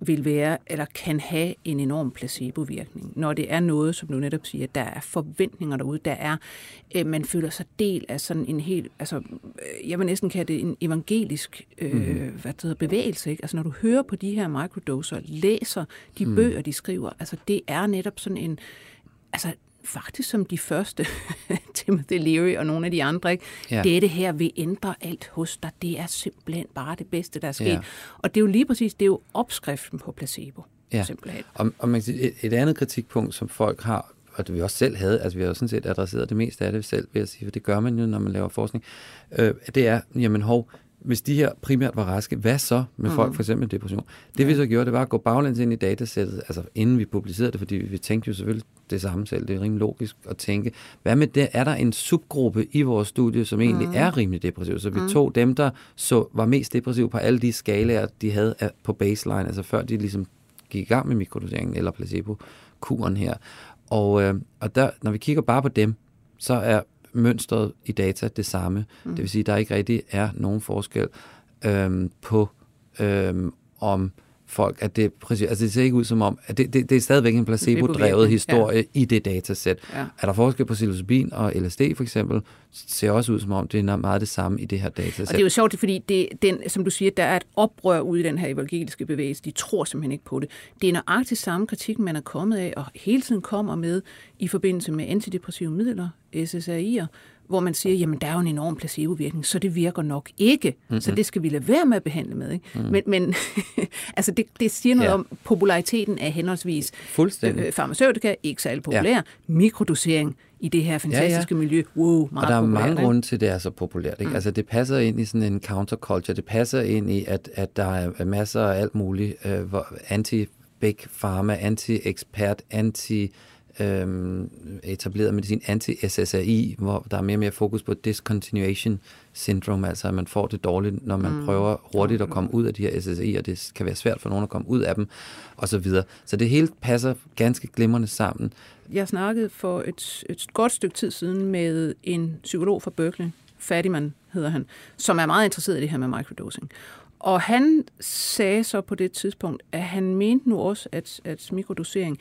[SPEAKER 3] vil være, eller kan have en enorm placebovirkning, når det er noget, som du netop siger, der er forventninger derude, der er, øh, man føler sig del af sådan en helt, altså, øh, jeg vil næsten kalde det en evangelisk øh, mm. hvad det hedder, bevægelse, ikke? Altså, når du hører på de her microdoser, læser de mm. bøger, de skriver, altså, det er netop sådan en, altså, faktisk som de første, <laughs> Timothy Leary og nogle af de andre, ikke? Ja. Dette her vil ændre alt hos dig. Det er simpelthen bare det bedste, der er sket. Ja. Og det er jo lige præcis, det er jo opskriften på placebo.
[SPEAKER 4] Ja.
[SPEAKER 3] Simpelthen.
[SPEAKER 4] Og, og man kan sige, et, et andet kritikpunkt, som folk har, og det vi også selv havde, altså vi har jo sådan set adresseret det meste af det selv, vil jeg sige, for det gør man jo, når man laver forskning, øh, det er, jamen hov, hvis de her primært var raske, hvad så med folk for eksempel med depression? Det ja. vi så gjorde, det var at gå baglæns ind i datasættet, altså inden vi publicerede det, fordi vi tænkte jo selvfølgelig det samme selv, det er rimelig logisk at tænke, hvad med det, er der en subgruppe i vores studie, som egentlig mm. er rimelig depressiv? Så vi mm. tog dem, der så var mest depressive på alle de skalaer, de havde på baseline, altså før de ligesom gik i gang med mikrodoseringen eller placebo-kuren her. Og, øh, og der, når vi kigger bare på dem, så er mønstret i data det samme. Mm. Det vil sige, at der ikke rigtig er nogen forskel øhm, på, øhm, om folk, at det, præcis, altså det ser ikke ud som om, at det, det, det er stadigvæk en placebo-drevet historie ja. i det datasæt. Ja. Er der forskel på psilocybin og LSD for eksempel, ser også ud som om, det er meget det samme i det her datasæt.
[SPEAKER 3] Og det er jo sjovt, fordi det, den, som du siger, der er et oprør ude i den her evangeliske bevægelse. De tror simpelthen ikke på det. Det er nøjagtigt samme kritik, man er kommet af, og hele tiden kommer med i forbindelse med antidepressive midler, SSRI'er, hvor man siger, jamen der er jo en enorm placebovirkning, så det virker nok ikke, mm-hmm. så det skal vi lade være med at behandle med. Ikke? Mm. Men, men <laughs> altså det, det siger noget ja. om populariteten af henholdsvis
[SPEAKER 4] Fuldstændig.
[SPEAKER 3] Øh, farmaceutika, ikke særlig populær, ja. mikrodosering i det her fantastiske ja, ja. miljø, wow, meget
[SPEAKER 4] Og der er
[SPEAKER 3] populært,
[SPEAKER 4] mange
[SPEAKER 3] ikke?
[SPEAKER 4] grunde til, at det er så populært. Ikke? Mm. Altså det passer ind i sådan en counterculture, det passer ind i, at, at der er masser af alt muligt, øh, anti-big pharma, anti-ekspert, anti øhm, etableret medicin, anti-SSRI, hvor der er mere og mere fokus på discontinuation syndrome, altså at man får det dårligt, når man mm. prøver hurtigt at komme ud af de her SSRI, og det kan være svært for nogen at komme ud af dem, og så videre. Så det hele passer ganske glimrende sammen.
[SPEAKER 3] Jeg snakkede for et, et godt stykke tid siden med en psykolog fra Berkeley, Fadiman hedder han, som er meget interesseret i det her med microdosing. Og han sagde så på det tidspunkt, at han mente nu også, at, at mikrodosering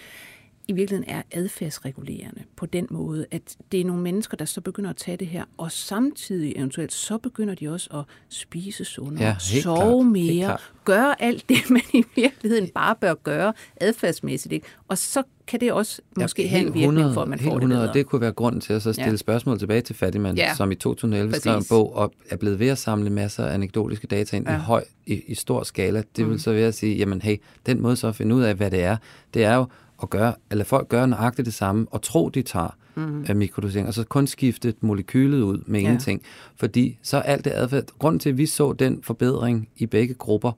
[SPEAKER 3] i virkeligheden er adfærdsregulerende på den måde, at det er nogle mennesker, der så begynder at tage det her, og samtidig eventuelt så begynder de også at spise sundere,
[SPEAKER 4] ja,
[SPEAKER 3] sove
[SPEAKER 4] klart,
[SPEAKER 3] mere, gøre alt det, <laughs> man i virkeligheden bare bør gøre adfærdsmæssigt. Ikke? Og så kan det også måske ja, have en virkning 100, for, at man får 100, det bedre.
[SPEAKER 4] Det kunne være grunden til at så stille ja. spørgsmål tilbage til Fattigman, ja. som i 2011 Præcis. skrev en bog og er blevet ved at samle masser af anekdotiske data ind ja. i, høj, i, i stor skala. Det mm. vil så være at sige, jamen hey, den måde så at finde ud af, hvad det er, det er jo at gøre, eller folk gør nøjagtigt det samme, og tro, de tager mm. af mikrodosering, og så kun skifte molekylet ud med ja. ingenting. Fordi så alt det adfærd, grunden til, at vi så den forbedring i begge grupper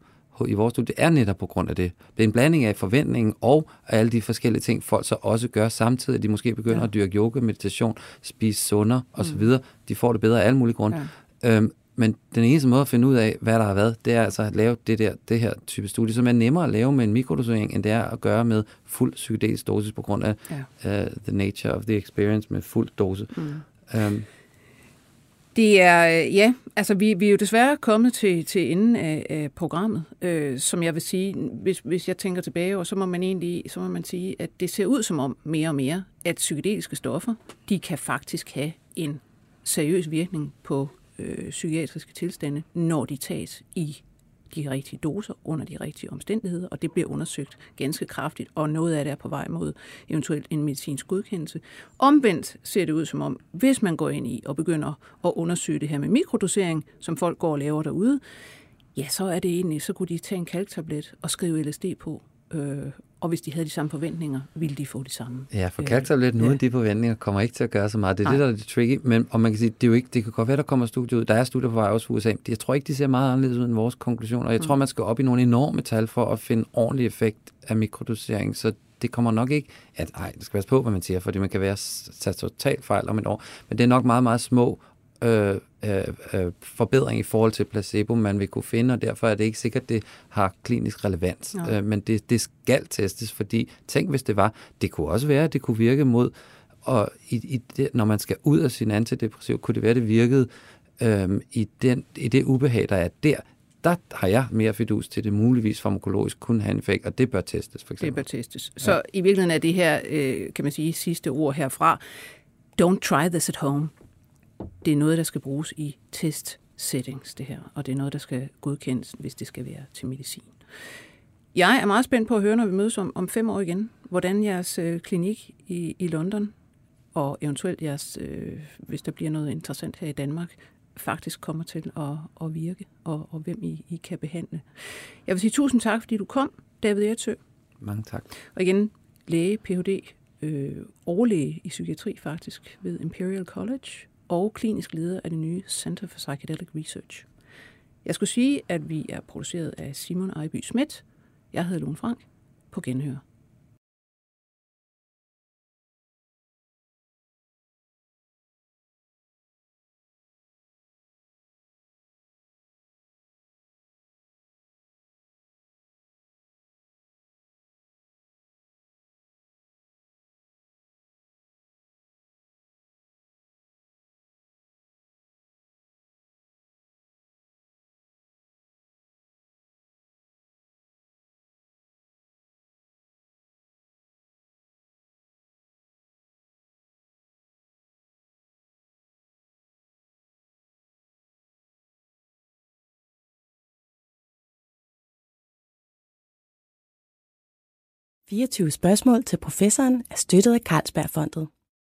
[SPEAKER 4] i vores studie, er netop på grund af det. Det er en blanding af forventningen og alle de forskellige ting, folk så også gør samtidig. De måske begynder ja. at dyrke yoga, meditation, spise sundere osv. Mm. De får det bedre af alle mulige grunde. Ja. Øhm, men den eneste måde at finde ud af, hvad der har været, det er altså at lave det, der, det her type studie, som er nemmere at lave med en mikrodosering, end det er at gøre med fuld psykedelisk dosis på grund af ja. uh, the nature of the experience med fuld dose. Mm. Um,
[SPEAKER 3] det er, øh, ja, altså vi, vi er jo desværre kommet til, til enden af, af programmet, øh, som jeg vil sige, hvis, hvis jeg tænker tilbage, og så må man egentlig, så må man sige, at det ser ud som om mere og mere, at psykedeliske stoffer, de kan faktisk have en seriøs virkning på øh, psykiatriske tilstande, når de tages i de rigtige doser under de rigtige omstændigheder, og det bliver undersøgt ganske kraftigt, og noget af det er på vej mod eventuelt en medicinsk godkendelse. Omvendt ser det ud som om, hvis man går ind i og begynder at undersøge det her med mikrodosering, som folk går og laver derude, ja, så er det egentlig, så kunne de tage en kalktablet og skrive LSD på, øh, og hvis de havde de samme forventninger, ville de få de samme.
[SPEAKER 4] Ja, for kalktabletten uden ja. de forventninger kommer ikke til at gøre så meget. Det er Nej. det, der er det tricky. Men, og man kan sige, det, er jo ikke, det kan godt være, der kommer studier ud. Der er studier på vej også for USA. Jeg tror ikke, de ser meget anderledes ud end vores konklusioner. Jeg mm. tror, man skal op i nogle enorme tal for at finde ordentlig effekt af mikrodosering. Så det kommer nok ikke, at ej, det skal passe på, hvad man siger, fordi man kan være totalt fejl om et år. Men det er nok meget, meget små øh, øh, øh, forbedring i forhold til placebo, man vil kunne finde, og derfor er det ikke sikkert, at det har klinisk relevans. Ja. Øh, men det, det skal testes, fordi tænk, hvis det var, det kunne også være, at det kunne virke mod, og i, i det, når man skal ud af sin antidepressiv, kunne det være, at det virkede øh, i, den, i det ubehag, der er der, der har jeg mere fidus til, det muligvis farmakologisk kunne have en effekt, og det bør testes, for eksempel.
[SPEAKER 3] Det bør testes. Så ja. i virkeligheden er det her, øh, kan man sige, sidste ord herfra, don't try this at home det er noget, der skal bruges i test settings, det her, og det er noget, der skal godkendes, hvis det skal være til medicin. Jeg er meget spændt på at høre, når vi mødes om, om fem år igen, hvordan jeres øh, klinik i, i London, og eventuelt jeres, øh, hvis der bliver noget interessant her i Danmark, faktisk kommer til at, at virke, og, og hvem I, I kan behandle. Jeg vil sige tusind tak, fordi du kom, David Ertsø.
[SPEAKER 4] Mange tak.
[SPEAKER 3] Og igen, læge, Ph.D., øh, overlæge i psykiatri faktisk ved Imperial College, og klinisk leder af det nye Center for Psychedelic Research. Jeg skulle sige, at vi er produceret af Simon Ejby Schmidt. Jeg hedder Lone Frank. På genhør.
[SPEAKER 1] 24 spørgsmål til professoren er støttet af Carlsbergfondet.